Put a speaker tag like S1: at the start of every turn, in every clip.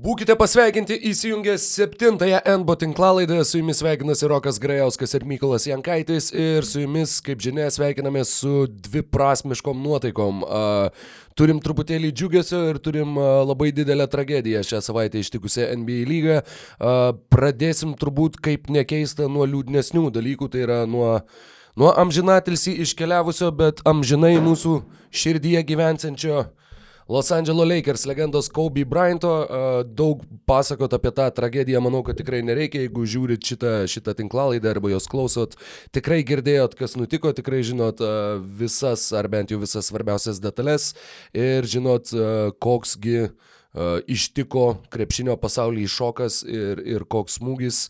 S1: Būkite pasveikinti įsijungę septintąją NBO tinklalaidą, su jumis sveikinasi Rokas Grajauskas ir Mykolas Jankaitis ir su jumis, kaip žinia, sveikinamės su dviprasmiškom nuotaikom. Uh, turim truputėlį džiugesio ir turim uh, labai didelę tragediją šią savaitę ištikusią NBA lygą. Uh, pradėsim turbūt, kaip nekeista, nuo liūdnesnių dalykų, tai yra nuo nuo amžinatilsi iškeliavusio, bet amžinai mūsų širdyje gyvensančio Los Angeles Lakers legendos Kobe Bryanto. Daug pasakot apie tą tragediją, manau, kad tikrai nereikia, jeigu žiūrit šitą, šitą tinklalaidą arba jos klausot, tikrai girdėjot, kas nutiko, tikrai žinot visas, ar bent jau visas svarbiausias detalės ir žinot, koksgi ištiko krepšinio pasaulyje šokas ir, ir koks smūgis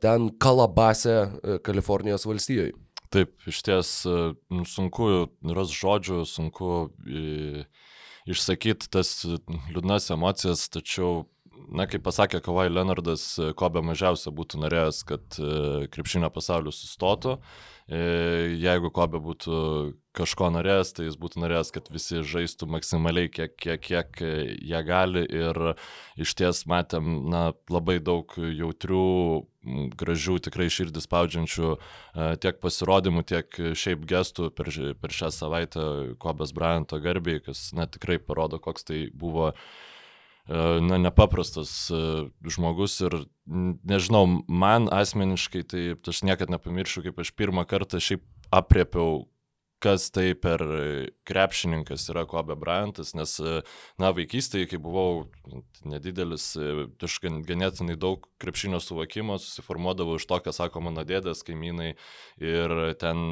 S1: ten Kalabase, Kalifornijos valstijoje.
S2: Taip, iš ties nu, sunku ras žodžių, sunku išsakyti tas liūdnas emocijas, tačiau, na, kaip pasakė Kavai Leonardas, ko be mažiausia būtų norėjęs, kad e, krepšinio pasaulis sustotų. E, jeigu Kobe būtų kažko norėjęs, tai jis būtų norėjęs, kad visi žaistų maksimaliai, kiek, kiek, kiek jie gali. Ir iš ties matėm na, labai daug jautrių, gražių, tikrai širdį spaudžiančių e, tiek pasirodymų, tiek šiaip gestų per, per šią savaitę Kobės Bryanto garbiai, kas na, tikrai parodo, koks tai buvo E, na, nepaprastas e, žmogus ir nežinau, man asmeniškai tai aš niekada nepamiršiu, kaip aš pirmą kartą šiaip apriepiau, kas tai per krepšininkas yra Kobe Bryantas, nes, na, vaikystėje, kai buvau nedidelis, aš ganėtinai daug krepšinio suvokimo susiformuodavau iš to, ką sako mano dėdės, kaimynai ir ten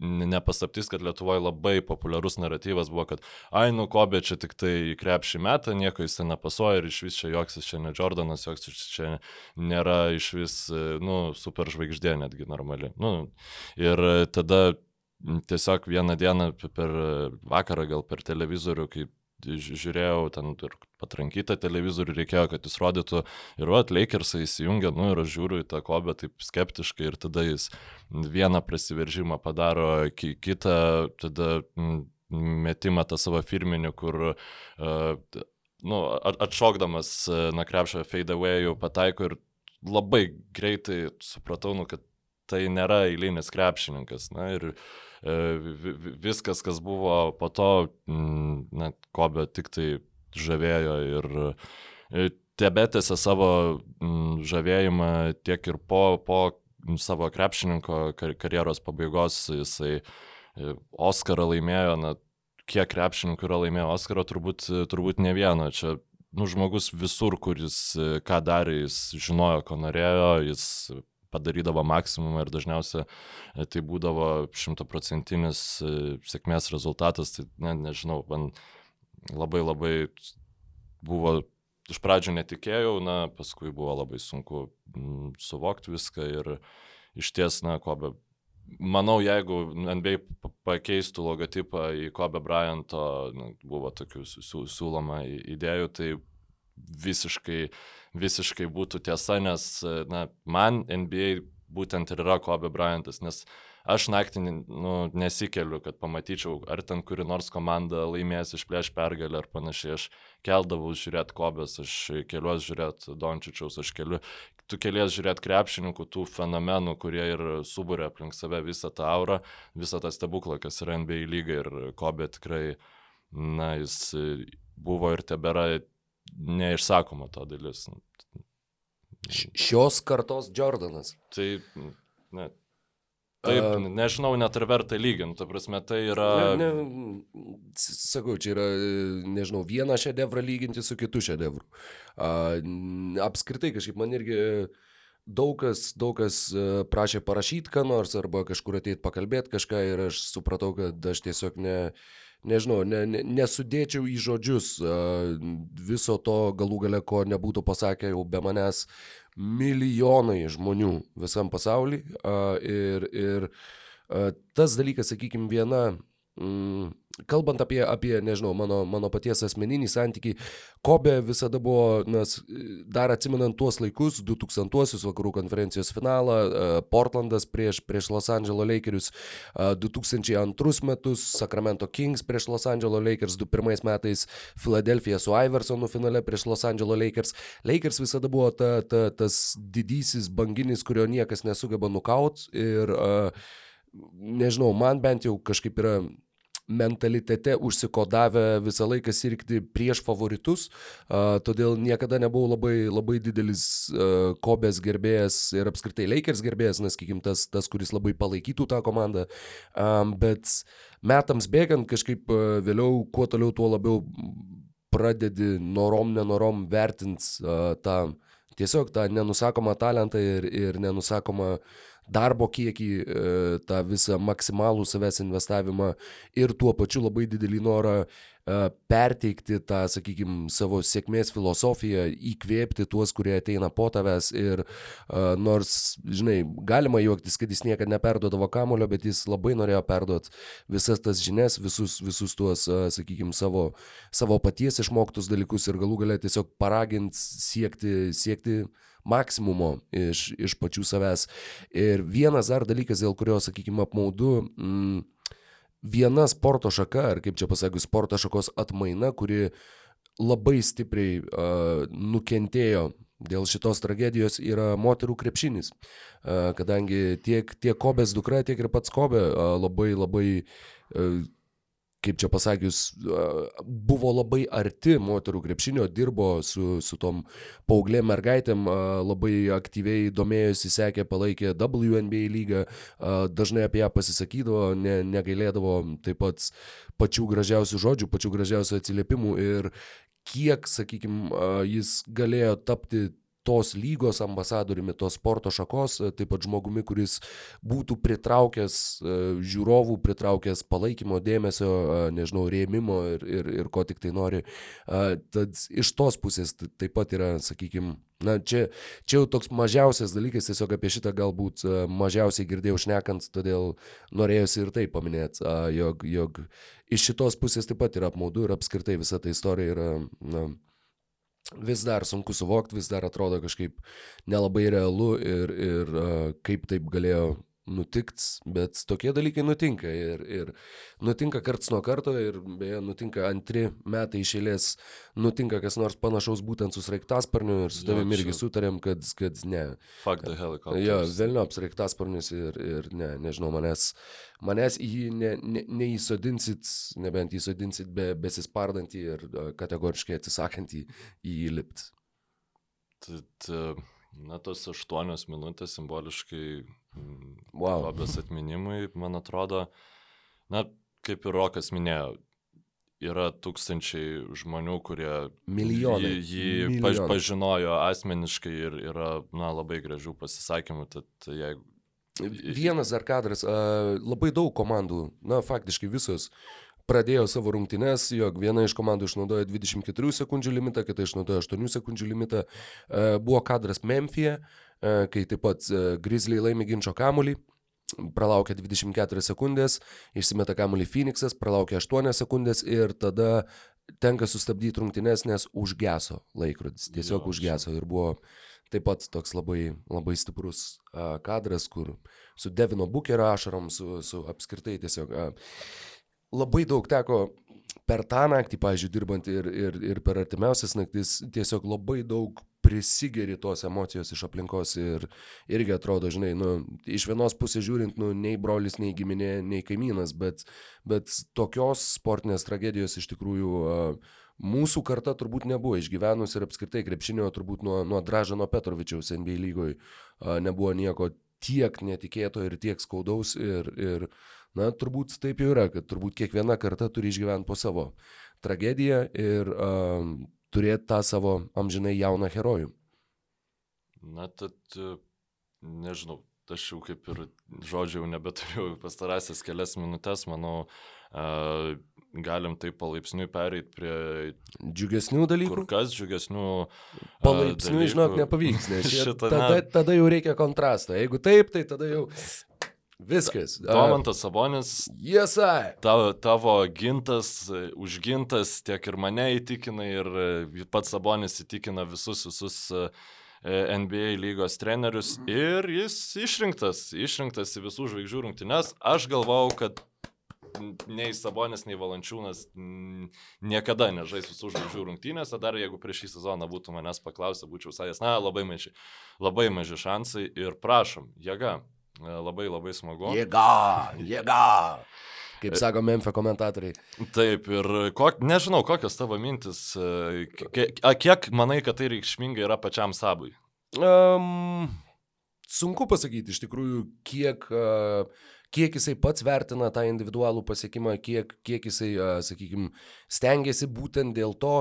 S2: nepasaptis, kad Lietuvoje labai populiarus naratyvas buvo, kad, ai, nu, Kobe čia tik tai krepšį metą, nieko jis ten nepasoja ir iš vis čia joks čia ne Jordanas, joks čia nėra iš vis, nu, super žvaigždė netgi normali. Nu, ir tada tiesiog vieną dieną per vakarą gal per televizorių, kai žiūrėjau ten ir patrankytą televizorių, reikėjo, kad jis rodytų. Ir vat, Lakersai įsijungia, nu ir aš žiūriu į tą kobę taip skeptiškai ir tada jis vieną prasiveržimą padaro, kitą, tada metimą tą savo firminį, kur uh, nu, atšokdamas nuo krepšio fade away jau pataiko ir labai greitai supratau, nu, kad tai nėra eilinis krepšininkas. Na ir E, viskas, kas buvo po to, na, Kobe tik tai žavėjo ir e, tebetėse savo žavėjimą tiek ir po, po savo krepšininko karjeros pabaigos jisai e, Oscarą laimėjo, na, kiek krepšininkų yra laimėję Oscarą, turbūt, turbūt ne vieno. Čia nu, žmogus visur, kuris ką darė, jis žinojo, ko norėjo, jis padarydavo maksimumą ir dažniausiai e, tai būdavo šimtaprocentinis e, sėkmės rezultatas, tai ne, nežinau, man labai labai buvo, iš pradžių netikėjau, na, paskui buvo labai sunku m, suvokti viską ir iš ties, na, ko be manau, jeigu NBA pakeistų logotipą į Kobe Bryanto, nu, buvo tokių siūloma idėjų, tai visiškai visiškai būtų tiesa, nes na, man NBA būtent ir yra Kobe Bryantas, nes aš naktį nu, nesikeliu, kad pamatyčiau, ar ten kuri nors komanda laimės išplėš pergalę ar panašiai. Aš keldavau žiūrėti Kobės, aš keliuos žiūrėti Dončičiaus, aš keliu, tu kelies žiūrėti krepšininkų, tų fenomenų, kurie ir subūrė aplink save visą tą aurą, visą tą stebuklą, kas yra NBA lyga ir Kobė tikrai, na, jis buvo ir tebėra neišsakoma to dalis.
S1: Šios kartos Jordanas.
S2: Tai, ne, Taip, uh, nežinau, net ar verta lyginti, ta prasme, tai yra...
S1: Ne, ne, sakau, čia yra, nežinau, vieną šedevrą lyginti su kitu šedevru. Uh, apskritai, kažkaip man irgi daug kas, daug kas prašė parašyti ką nors arba kažkur ateiti pakalbėti kažką ir aš supratau, kad aš tiesiog ne... Uh, nežinau, ne, ne, nesudėčiau į žodžius viso to galų gale, ko nebūtų pasakę jau be manęs milijonai žmonių visam pasaulyje. Ir, ir tas dalykas, sakykime, viena mm, kalbant apie, apie nežinau, mano, mano paties asmeninį santykį, Kobe visada buvo, nes dar atsimenant tuos laikus, 2000-uosius vakarų konferencijos finalą, e, Portlandas prieš, prieš Los Angeles Lakerius, 2002 metus Sacramento Kings prieš Los Angeles Lakers, 2001 metais Filadelfija su Iversonu finale prieš Los Angeles Lakers. Lakers visada buvo ta, ta, tas didysis banginis, kurio niekas nesugeba nukaut ir nežinau, man bent jau kažkaip yra mentalitete užsikodavę visą laiką sirgti prieš favoritus, todėl niekada nebuvau labai, labai didelis Kobės gerbėjas ir apskritai Lakers gerbėjas, nes, sakykim, tas, tas, kuris labai palaikytų tą komandą, bet metams bėgant kažkaip vėliau, kuo toliau, tuo labiau pradedi norom, nenorom vertinti tą tiesiog tą nenusakomą talentą ir, ir nenusakomą darbo kiekį, e, tą visą maksimalų savęs investavimą ir tuo pačiu labai didelį norą e, perteikti tą, sakykime, savo sėkmės filosofiją, įkvėpti tuos, kurie ateina po tavęs ir uh, nors, žinai, galima juoktis, kad jis niekada neperdodavo kamulio, bet jis labai norėjo perduoti visas tas žinias, visus, visus tuos, sakykime, savo, savo paties išmoktus dalykus ir galų galę tiesiog paraginti siekti, siekti maksimumo iš, iš pačių savęs. Ir vienas dar dalykas, dėl kurio, sakykime, apmaudu, mm, viena sporto šaka, ar kaip čia pasakius, sporto šakos atmaina, kuri labai stipriai uh, nukentėjo dėl šitos tragedijos yra moterų krepšinis. Kadangi tiek, tiek Kobės dukra, tiek ir pats Kobė labai labai kaip čia pasakius, buvo labai arti moterų krepšinio, dirbo su, su tom paauglėm mergaitėm, labai aktyviai domėjosi, sekė, palaikė WNBA lygą, dažnai apie ją pasisakydavo, ne, negailėdavo taip pat pačių gražiausių žodžių, pačių gražiausių atsiliepimų ir kiek, sakykime, jis galėjo tapti tos lygos ambasadoriumi, tos sporto šakos, e, taip pat žmogumi, kuris būtų pritraukęs e, žiūrovų, pritraukęs palaikymo, dėmesio, e, nežinau, rėmimo ir, ir, ir ko tik tai nori. Tad iš tos pusės taip pat yra, sakykime, Na, čia, čia jau toks mažiausias dalykas, tiesiog apie šitą galbūt mažiausiai girdėjau šnekant, todėl norėjusi ir tai paminėti, jog, jog iš šitos pusės taip pat yra apmaudu ir apskritai visa ta istorija yra, na, vis dar sunku suvokti, vis dar atrodo kažkaip nelabai realu ir, ir kaip taip galėjo nutikt, bet tokie dalykai nutinka ir, ir nutinka karts nuo karto ir beje nutinka antri metai iš eilės, nutinka kas nors panašaus būtent su sraigtasparniu ir su tavimi irgi sutarėm, kad, kad ne.
S2: Fuck the helicopter.
S1: Jo, vėlniop sraigtasparnius ir, ir ne, nežinau, manęs, manęs į jį ne, ne, neįsodinsit, nebent įsodinsit be, besispardantį ir kategoriškai atsisakantį į jį lipti.
S2: Tad, na, tos aštuonios minutės simboliškai
S1: wow.
S2: Robės atminimui, man atrodo, na, kaip ir Rokas minėjo, yra tūkstančiai žmonių, kurie
S1: Milijonai.
S2: jį, jį Milijonai. pažinojo asmeniškai ir yra, na, labai gražių pasisakymų, tad jeigu...
S1: Vienas dar kadras, labai daug komandų, na, faktiškai visos pradėjo savo rungtynes, jog viena iš komandų išnaudojo 24 sekundžių limitą, kita išnaudojo 8 sekundžių limitą. Buvo kadras Memphije, E, kai taip pat e, Grizzly laimi ginčio kamulį, pralaukia 24 sekundės, išsimeta kamulį Phoenixas, pralaukia 8 sekundės ir tada tenka sustabdyti rungtynes, nes užgeso laikrodis, tiesiog jo, užgeso ir buvo taip pat toks labai, labai stiprus uh, kadras, kur su Devino Bukerio ašarom, su, su apskritai tiesiog labai daug teko per tą naktį, pažiūrėjau, dirbant ir, ir, ir per artimiausias naktis, tiesiog labai daug prisigeri tos emocijos iš aplinkos ir irgi atrodo, žinai, nu, iš vienos pusės žiūrint, nu, nei brolis, nei giminė, nei kaimynas, bet, bet tokios sportinės tragedijos iš tikrųjų uh, mūsų karta turbūt nebuvo išgyvenus ir apskritai krepšinio turbūt nuo, nuo Dražano Petrovičiaus NBA lygoje uh, nebuvo nieko tiek netikėto ir tiek skaudaus ir, ir na, turbūt taip jau yra, kad turbūt kiekviena karta turi išgyventi po savo tragediją ir uh, turėti tą savo amžinai jauną herojų.
S2: Na, tad nežinau, aš jau kaip ir žodžių nebeturiu pastarąsias kelias minutės, manau, galim taip palaipsniui pereiti prie
S1: džiugesnių dalykų.
S2: Kur kas džiugesnių.
S1: Palaipsniui, žinok, nepavyks, nes šitą, tada, tada jau reikia kontrasto. Jeigu taip, tai tada jau Viskas.
S2: Domantas Sabonis.
S1: Jiesai.
S2: Ta, tavo gintas, užgintas tiek ir mane įtikina, ir pats Sabonis įtikina visus, visus NBA lygos trenerius ir jis išrinktas, išrinktas į visų žvaigždžių rungtynes. Aš galvau, kad nei Sabonis, nei Valančiūnas niekada nežais visų žvaigždžių rungtynėse, dar jeigu prieš šį sezoną būtų manęs paklausę, būčiau sakęs, na, labai maži, labai maži šansai ir prašom, jėga, labai labai smagu.
S1: Jėga, jėga. Kaip sako Memphis komentatoriai.
S2: Taip, ir kok, nežinau, kokios tavo mintis, kiek, kiek manai, kad tai reikšmingai yra pačiam sabui? Um,
S1: sunku pasakyti iš tikrųjų, kiek uh, kiek jisai pats vertina tą individualų pasiekimą, kiek, kiek jisai, sakykime, stengiasi būtent dėl to,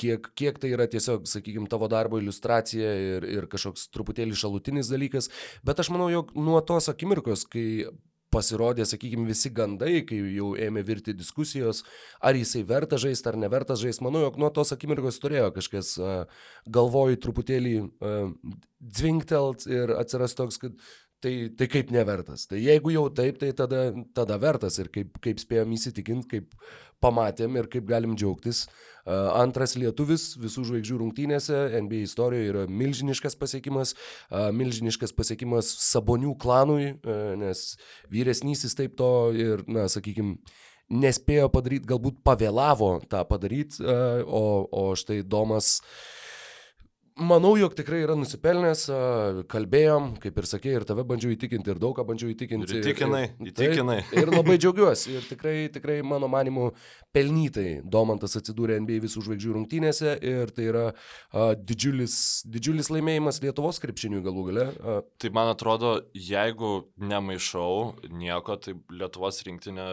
S1: kiek, kiek tai yra tiesiog, sakykime, tavo darbo iliustracija ir, ir kažkoks truputėlį šalutinis dalykas. Bet aš manau, jog nuo tos akimirkos, kai pasirodė, sakykime, visi gandai, kai jau ėmė virti diskusijos, ar jisai verta žaisti ar neverta žaisti. Manau, jog nuo tos akimirkos turėjo kažkas uh, galvoj truputėlį dzvinktelt ir atsiras toks, kad tai, tai kaip nevertas. Tai jeigu jau taip, tai tada, tada vertas ir kaip, kaip spėjom įsitikinti, kaip pamatėm ir kaip galim džiaugtis. Antras lietuvis visų žvaigždžių rungtynėse NBA istorijoje yra milžiniškas pasiekimas, milžiniškas pasiekimas Sabonių klanui, nes vyresnysis taip to ir, na, sakykime, nespėjo padaryti, galbūt pavėlavo tą padaryti, o, o štai Domas uh, Manau, jog tikrai yra nusipelnęs, kalbėjom, kaip ir sakė, ir tave bandžiau įtikinti, ir daug ką bandžiau įtikinti.
S2: Ir įtikinai, ir, įtikinai.
S1: Taip, ir labai džiaugiuosi, ir tikrai, tikrai mano manimu, pelnytai Domantas atsidūrė NBA visų žvaigždžių rungtynėse, ir tai yra a, didžiulis, didžiulis laimėjimas Lietuvos krepšiniui galų gale. A.
S2: Tai man atrodo, jeigu nemaišau nieko, tai Lietuvos rinktinė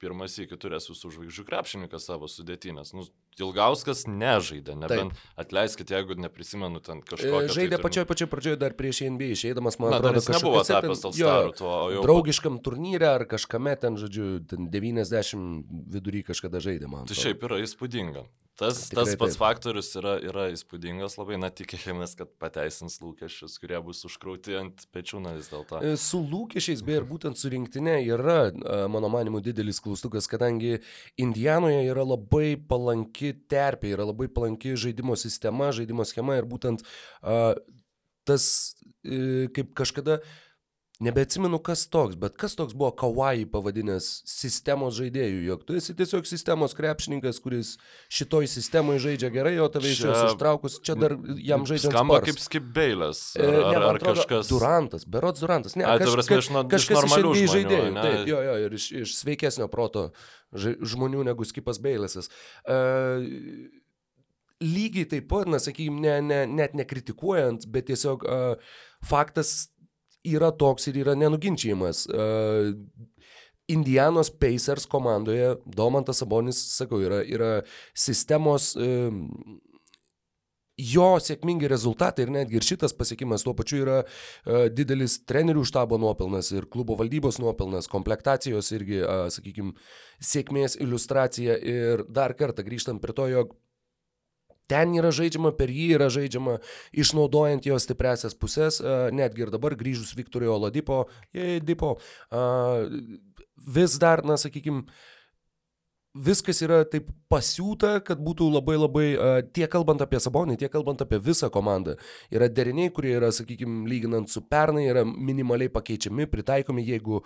S2: pirmas iki turės visų žvaigždžių krepšininkas savo sudėtinės. Nu, Ilgauskas nežaidė, nebent Taip. atleiskit, jeigu neprisimenu ten kažko.
S1: E, žaidė tai, pačioj pačioj pradžioje dar prieš NBA išeidamas, man Na, atrodo,
S2: kad nebuvo tapęs Alstaru tuo,
S1: jau... Draugiškam turnyre ar kažkame ten, žodžiu, ten 90 vidury kažkada žaidė, man.
S2: Tai šiaip yra įspūdinga. Tas, Tikrai tas pats taip. faktorius yra, yra įspūdingas labai, na tikėkimės, kad pateisins lūkesčius, kurie bus užkrauti ant pečių, na vis dėlto.
S1: E, su lūkesčiais, beje, ir būtent su rinktinė yra, mano manimu, didelis klaustukas, kadangi Indijanoje yra labai palanki terpė, yra labai palanki žaidimo sistema, žaidimo schema ir būtent uh, tas, uh, kaip kažkada uh, Nebeatsimenu, kas toks, bet kas toks buvo Kawaii pavadinęs sistemos žaidėjų, jog tu esi tiesiog sistemos krepšininkas, kuris šitoj sistemoje žaidžia gerai, o tave iš jos ištraukus, čia dar jam žaidžia.
S2: Skamba spars. kaip skipbeilas. Ar, e, ne, ar, ar kažkas.
S1: Durantas, berots Durantas. Ne, kaž, prasme, iš, kažkas iš žaidėjų. Ne? Taip, jo, jo, ir iš, iš sveikesnio proto žmonių negu skipas Beilasas. Uh, lygiai taip pat, na, sakykime, ne, ne, net nekritikuojant, bet tiesiog uh, faktas yra toks ir yra nenuginčiamas. Uh, Indianos Pacers komandoje Domantas Sabonis, sakau, yra, yra sistemos uh, jo sėkmingi rezultatai ir netgi ir šitas pasiekimas tuo pačiu yra uh, didelis trenerių štabo nuopelnas ir klubo valdybos nuopelnas, komplektacijos irgi, uh, sakykime, sėkmės iliustracija ir dar kartą grįžtant prie to, jog ten yra žaidžiama, per jį yra žaidžiama, išnaudojant jo stipresias pusės, netgi ir dabar grįžus Viktorijo Oladipo, Dipo, vis dar, na, sakykime, viskas yra taip pasiūta, kad būtų labai labai, tiek kalbant apie Sabonį, tiek kalbant apie visą komandą, yra deriniai, kurie yra, sakykime, lyginant su pernai, yra minimaliai pakeičiami, pritaikomi, jeigu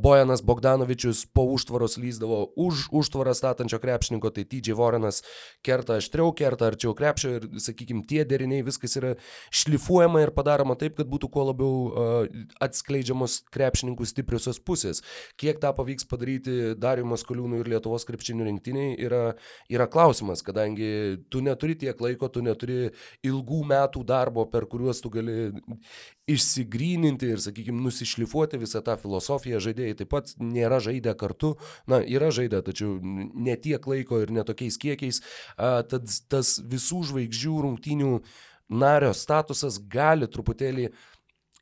S1: Bojanas Bogdanovičius po užtvaros lyzdavo už užtvarą statančio krepšininko, tai TJ Vorenas kerta aštriau, kerta arčiau krepšio ir, sakykime, tie deriniai, viskas yra šlifuojama ir padaroma taip, kad būtų kuo labiau atskleidžiamos krepšininkų stipriosios pusės. Kiek tą pavyks padaryti Dariumas Koliūnų ir Lietuvos krepšininkų krepšinio rinktiniai yra, yra klausimas, kadangi tu neturi tiek laiko, tu neturi ilgų metų darbo, per kuriuos tu gali išsigryninti ir, sakykime, nusišlifuoti visą tą filosofiją. Žaidėjai taip pat nėra žaidę kartu, na, yra žaidę, tačiau ne tiek laiko ir netokiais kiekiais. A, tad tas visų žvaigždžių rungtinių nario statusas gali truputėlį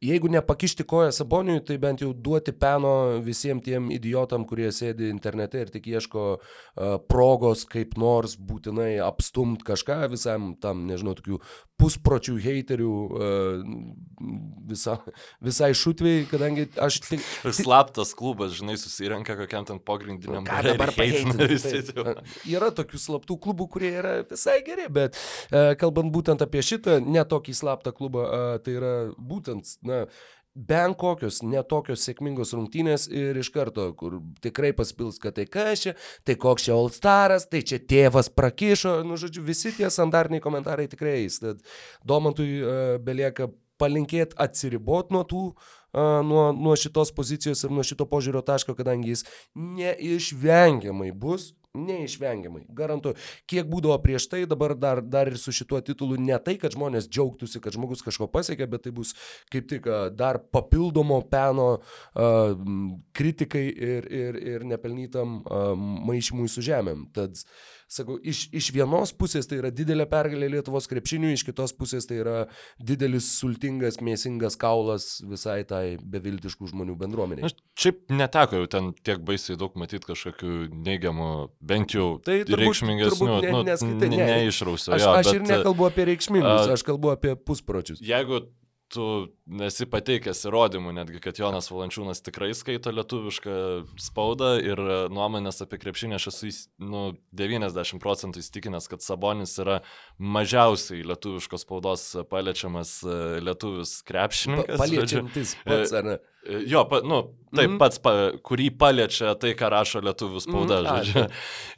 S1: jeigu nepakišti koją Saboniui, tai bent jau duoti peno visiems tiem idiotam, kurie sėdi internete ir tik ieško uh, progos kaip nors būtinai apstumt kažką visam tam, nežinau, tokių puspročių heiterių uh, visa, visai šutviai, kadangi aš tik...
S2: Slaptas klubas, žinai, susirenka kokiam ten pogrindiniam.
S1: Ką dabar paheitinti? Yra tokių slaptų klubų, kurie yra visai geri, bet uh, kalbant būtent apie šitą, ne tokį slaptą klubą, uh, tai yra būtent, na, bent kokios netokios sėkmingos rungtynės ir iš karto, kur tikrai paspils, kad tai kas čia, tai koks čia All Staras, tai čia tėvas prakišo, nu žodžiu, visi tie standartiniai komentarai tikrai. Tad Domantui uh, belieka palinkėti atsiribot nuo tų, uh, nuo, nuo šitos pozicijos ir nuo šito požiūrio taško, kadangi jis neišvengiamai bus Neišvengiamai, garantuoju. Kiek būdavo prieš tai, dabar dar, dar ir su šituo titulu ne tai, kad žmonės džiaugtųsi, kad žmogus kažko pasiekė, bet tai bus kaip tik dar papildomo peno uh, kritikai ir, ir, ir nepelnytam uh, maišymui su žemėm. Tad uh, sakau, iš, iš vienos pusės tai yra didelė pergalė Lietuvos krepšiniui, iš kitos pusės tai yra didelis, sultingas, mėsingas kaulas visai tai beviltiškų žmonių bendruomeniai.
S2: Aš šiaip neteko jau ten tiek baisiai daug matyti kažkokių neigiamų, bent jau tai reikšmingesnių,
S1: ne,
S2: nu,
S1: neskaitai,
S2: ne, neišrausio.
S1: Aš, aš bet, ir nekalbu apie reikšmingus, aš kalbu apie puspročius.
S2: Jeigu tu nesi pateikęs įrodymų netgi, kad Jonas Valančiūnas tikrai skaito lietuvišką spaudą ir nuomonės apie krepšinį aš esu nu, 90 procentų įstikinęs, kad Sabonis yra mažiausiai lietuviškos spaudos paliečiamas e, lietuvis krepšininkas.
S1: Pa, paliečiantis pats, ar ne?
S2: E, jo, pa, nu, taip mm -hmm. pats, pa, kurį paliečia tai, ką rašo lietuvių spauda, mm -hmm. žodžiu.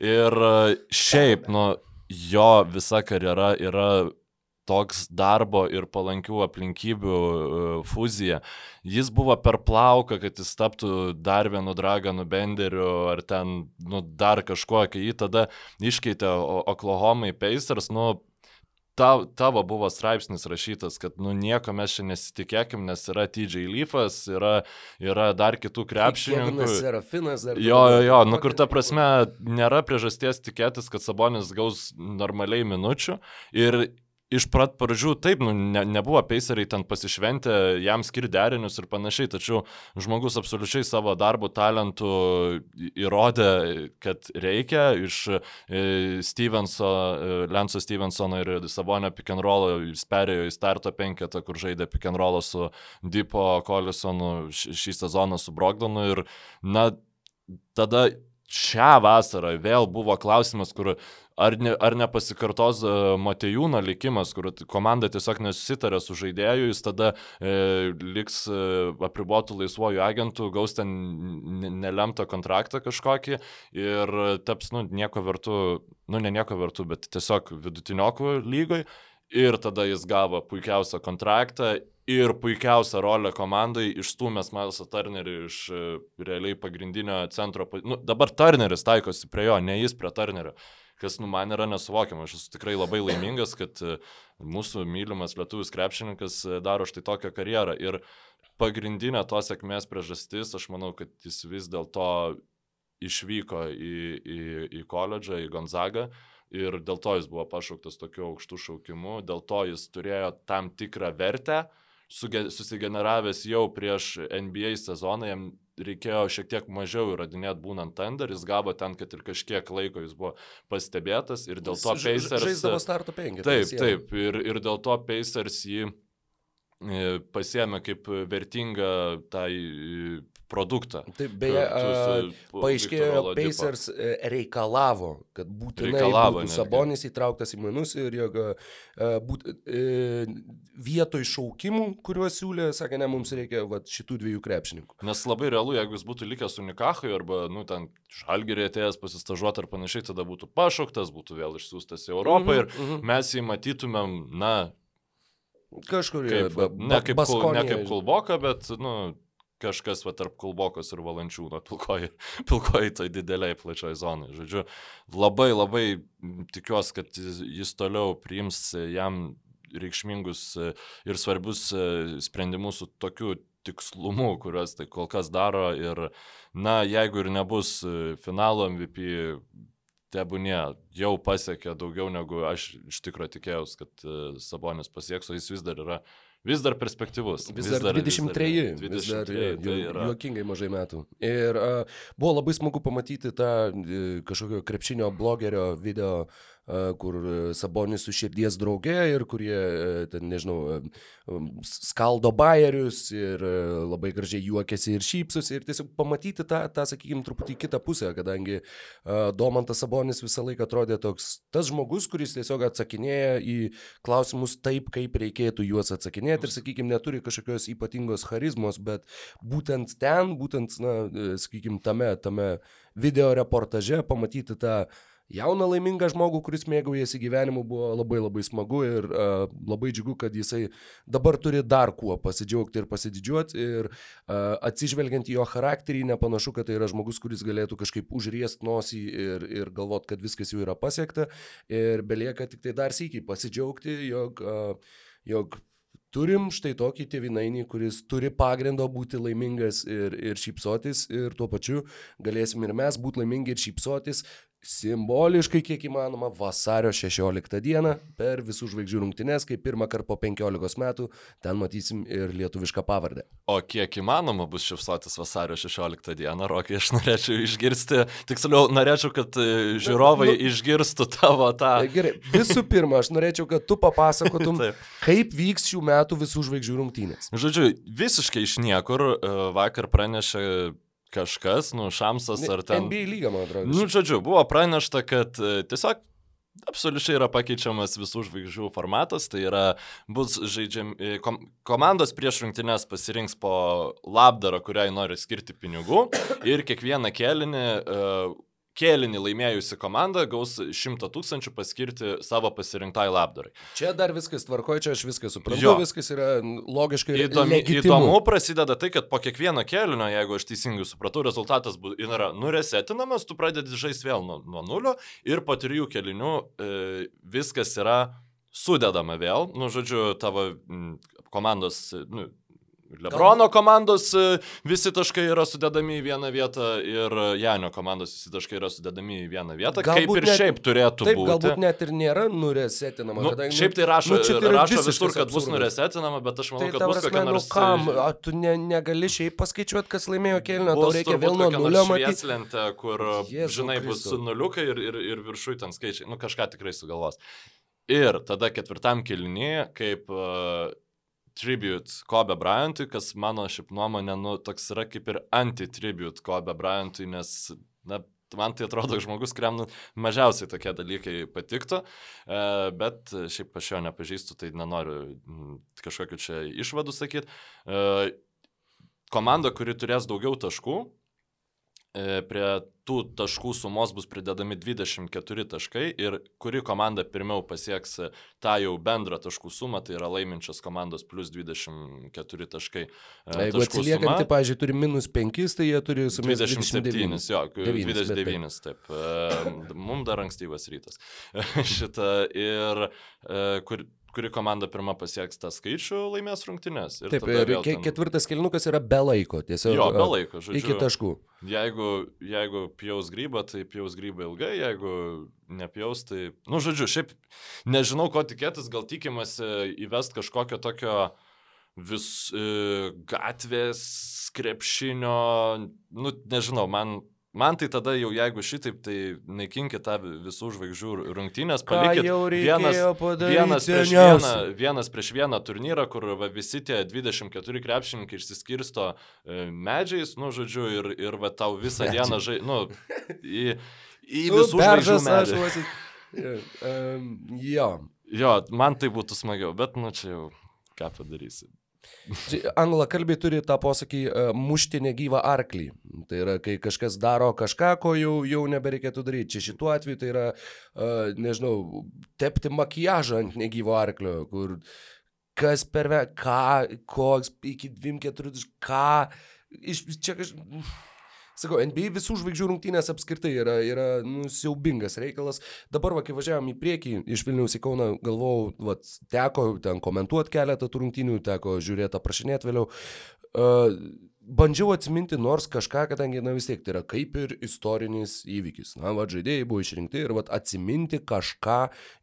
S2: Ir e, šiaip, nu, jo visa karjera yra toks darbo ir palankių aplinkybių e, fuzija. Jis buvo per plauką, kad jis taptų dar vienu Dragonu Benderiu ar ten nu, dar kažkuo, kai jį tada iškeitė Oklahoma Pacers, nu, ta, tavo buvo straipsnis rašytas, kad nu nieko mes čia nesitikėkim, nes yra TJ Leafas, yra, yra dar kitų krepšininkų.
S1: Serafinas, dar.
S2: Jo, jo, jo, nu kur ta prasme nėra priežasties tikėtis, kad Sabonis gaus normaliai minučių ir iš prat pradžių taip, nu, ne, nebuvo peiseriai ten pasišventę, jam skir derinius ir panašiai, tačiau žmogus absoliučiai savo darbo talentų įrodė, kad reikia iš e, Stevenso, e, Lenso Stevensono ir Sabonio pick and rollo jis perėjo į starto penketą, kur žaidė pick and rollo su Dipo Kolisonu šį sezoną su Brogdonu ir na, tada šią vasarą vėl buvo klausimas, kur ar, ne, ar nepasikartos e, Matejūno likimas, kur komanda tiesiog nesusitarė su žaidėju, jis tada e, liks e, apribotų laisvojų agentų, gaus ten nelemtą kontraktą kažkokį ir taps, nu, nieko vertų, nu, ne nieko vertų, bet tiesiog vidutiniokų lygoj. Ir tada jis gavo puikiausią kontraktą ir puikiausią rolę komandai, išstumęs Milesą Turnerį iš e, realiai pagrindinio centro. Nu, dabar Turneris taikosi prie jo, ne jis prie Turnerio, kas nu, man yra nesuvokiama. Aš esu tikrai labai laimingas, kad e, mūsų mylimas lietuvis krepšininkas e, daro štai tokią karjerą. Ir pagrindinė to sėkmės priežastis, aš manau, kad jis vis dėlto išvyko į, į, į koledžą, į Gonzagą. Ir dėl to jis buvo pašauktas tokiu aukštu šaukimu, dėl to jis turėjo tam tikrą vertę, susigeneravęs jau prieš NBA sezoną, jam reikėjo šiek tiek mažiau įrodinėti būnant Thunder, jis gavo ten, kad ir kažkiek laiko jis buvo pastebėtas ir dėl to Pacers...
S1: Žaisdavo starto penketą.
S2: Taip, taip, ir, ir dėl to Pacers jį e, pasiemė kaip vertingą tai produktą.
S1: Taip, beje, paaiškėjo, Pacers e, reikalavo, kad būtinai reikalavo, būtų Sabonis įtrauktas į mainus ir jog e, būt, e, vietoj šaukimų, kuriuos siūlė, sakė, ne, mums reikia va, šitų dviejų krepšininkų.
S2: Nes labai realu, jeigu jis būtų likęs Unikachui arba, nu, ten žalgerį atėjęs pasistažuoti ar panašiai, tada būtų pašauktas, būtų vėl išsiųstas į Europą mm -hmm, ir mm -hmm. mes jį matytumėm, na,
S1: Kažkur
S2: kaip, ba, ne, kaip, Baskonė, ne kaip Kulboka, bet, nu, kažkas va tarp Kulbokos ir Valančiūno pilkoji, pilkoji tai dideliai plačioj zonai. Žodžiu, labai labai tikiuosi, kad jis toliau priims jam reikšmingus ir svarbius sprendimus su tokiu tikslumu, kuriuos tai kol kas daro ir, na, jeigu ir nebus finalo MVP, tebūnė, jau pasiekė daugiau negu aš iš tikrųjų tikėjausi, kad e, Sabonis pasieks, o jis vis dar yra vis dar perspektyvus.
S1: Vis, vis dar 23, vis dar, 23 vis dar tai yra... juokingai mažai metų. Ir uh, buvo labai smagu pamatyti tą uh, kažkokio krepšinio blogerio video uh, kur Sabonis su širdies drauge ir kurie, ten, nežinau, skaldo bairius ir labai gražiai juokiasi ir šypsosi ir tiesiog pamatyti tą, tą sakykime, truputį kitą pusę, kadangi Domantas Sabonis visą laiką atrodė toks tas žmogus, kuris tiesiog atsakinėja į klausimus taip, kaip reikėtų juos atsakinėti ir, sakykime, neturi kažkokios ypatingos charizmos, bet būtent ten, būtent, na, sakykime, tame, tame video reportaže pamatyti tą jauną laimingą žmogų, kuris mėgaujasi gyvenimu, buvo labai labai smagu ir uh, labai džiugu, kad jisai dabar turi dar kuo pasidžiaugti ir pasididžiuoti ir uh, atsižvelgiant į jo charakterį, nepanašu, kad tai yra žmogus, kuris galėtų kažkaip užriest nosį ir, ir galvot, kad viskas jau yra pasiekta ir belieka tik tai dar sėkiai pasidžiaugti, jog, uh, jog turim štai tokį tėvinainį, kuris turi pagrindo būti laimingas ir, ir šypsotis ir tuo pačiu galėsim ir mes būti laimingi ir šypsotis simboliškai kiek įmanoma vasario 16 dieną per visų žvaigždžių rungtynes, kai pirmą kartą po 15 metų ten matysim ir lietuvišką pavardę.
S2: O kiek įmanoma bus šipsotis vasario 16 dieną, Rokai, aš norėčiau išgirsti, tiksliau, norėčiau, kad e, žiūrovai nu, išgirstų tavo tą.
S1: E, gerai, visų pirma, aš norėčiau, kad tu papasakotum, kaip vyks šių metų visų žvaigždžių rungtynės.
S2: Žodžiu, visiškai iš niekur e, vakar pranešė kažkas, nu, Šamsas ar ten.
S1: NBA lyga, man atrodo.
S2: Nu, žodžiu, buvo pranešta, kad e, tiesiog absoliučiai yra pakeičiamas visų žvaigždžių formatas, tai yra bus žaidžiami, e, kom, komandos prieš rungtynes pasirinks po labdarą, kuriai nori skirti pinigų ir kiekvieną kelinį uh, kėlinį laimėjusi komanda gaus 100 tūkstančių paskirti savo pasirinktai labdarai.
S1: Čia dar viskas tvarkoja, čia aš viską suprantu, jo. viskas yra logiškai
S2: įdomu. Įdomu prasideda tai, kad po kiekvieno kėlinio, jeigu aš teisingai supratau, rezultatas yra nuresetinamas, tu pradedi žaisti vėl nuo, nuo nulio ir po trijų kėlinių e, viskas yra sudedama vėl, nu, žodžiu, tavo komandos, nu, Lebrono komandos e, visi taškai yra sudedami į vieną vietą ir Janio komandos visi taškai yra sudedami į vieną vietą, galbūt kaip ir net, šiaip turėtų taip, būti.
S1: Galbūt net ir nėra nuresetinama.
S2: Nu, kadangi, šiaip tai rašo, nu, tai rašo visur, kad bus nuresetinama, bet aš manau, tai kad bus kokia nors...
S1: Nu, kam? A, tu ne, negali šiaip paskaičiuoti, kas laimėjo kelnių, tau reikia vėl nuo nulio matyti.
S2: lentė, kur, Jėzau žinai, bus nuliukai ir, ir, ir viršui ten skaičiai. Nu, kažką tikrai sugalvos. Ir tada ketvirtam kilnyje, kaip uh, tribute Kobe Bryantui, kas mano šiaip nuomonė, nu, toks yra kaip ir anti-tribute Kobe Bryantui, nes, na, man tai atrodo žmogus, kuriam nu, mažiausiai tokie dalykai patiktų, e, bet šiaip aš jo nepažįstu, tai nenoriu kažkokiu čia išvadų sakyti. E, komanda, kuri turės daugiau taškų, prie tų taškų sumos bus pridedami 24 taškai ir kuri komanda pirmiau pasieks tą jau bendrą taškų sumą, tai yra laiminčios komandos plus 24 taškai.
S1: E, jeigu atsiliekanti, pažiūrėjau, turi minus 5, tai jie turi sumės 27.
S2: 27 jo, 9, 29, taip. E, Mums dar ankstyvas rytas. Šitą ir e, kur kuri komanda pirma pasieks tą skaičių, laimės rungtynes.
S1: Ir Taip, ir ten... ketvirtas kilnukas yra be laiko, tiesiog.
S2: Jo, be laiko, žodžiu.
S1: Iki taškų.
S2: Jeigu, jeigu pjaus grybą, tai pjaus grybą ilgai, jeigu nepjaus, tai, nu, žodžiu, šiaip nežinau, ko tikėtis, gal tikimasi įvest kažkokio tokio vis e, gatvės krepšinio, nu, nežinau, man Man tai tada jau jeigu šitaip, tai naikinkit tą visų žvaigždžių rungtynės, palikit vienas, vienas, prieš vieną, vienas prieš vieną turnyrą, kur va, visi tie 24 krepšininkai išsiskirsto e, medžiais, nu, žodžiu, ir, ir va, tau visą Medžiai. dieną žai, nu, į, į nu, visų žvaigždžių medžius.
S1: um, jo.
S2: Jo, man tai būtų smagiau, bet, nu, čia jau ką padarysi.
S1: Anglakalbiai turi tą posakį uh, mušti negyvą arklį. Tai yra, kai kažkas daro kažką, ko jau, jau nebereikėtų daryti. Čia šituo atveju tai yra, uh, nežinau, tepti makiažą ant negyvo arklio, kur kas per ką, koks, iki 2-4, ką, iš čia kažkas Sakau, NBA visų žvaigždžių rungtynės apskritai yra, yra nu, siaubingas reikalas. Dabar, va, kai važiavam į priekį iš Vilniaus į Kauną, galvojau, va, teko ten komentuoti keletą tų rungtynių, teko žiūrėti, aprašinėti vėliau. Uh, bandžiau atsiminti nors kažką, kadangi, na vis tiek, tai yra kaip ir istorinis įvykis. Na, va, žaidėjai buvo išrinkti ir va, atsiminti kažką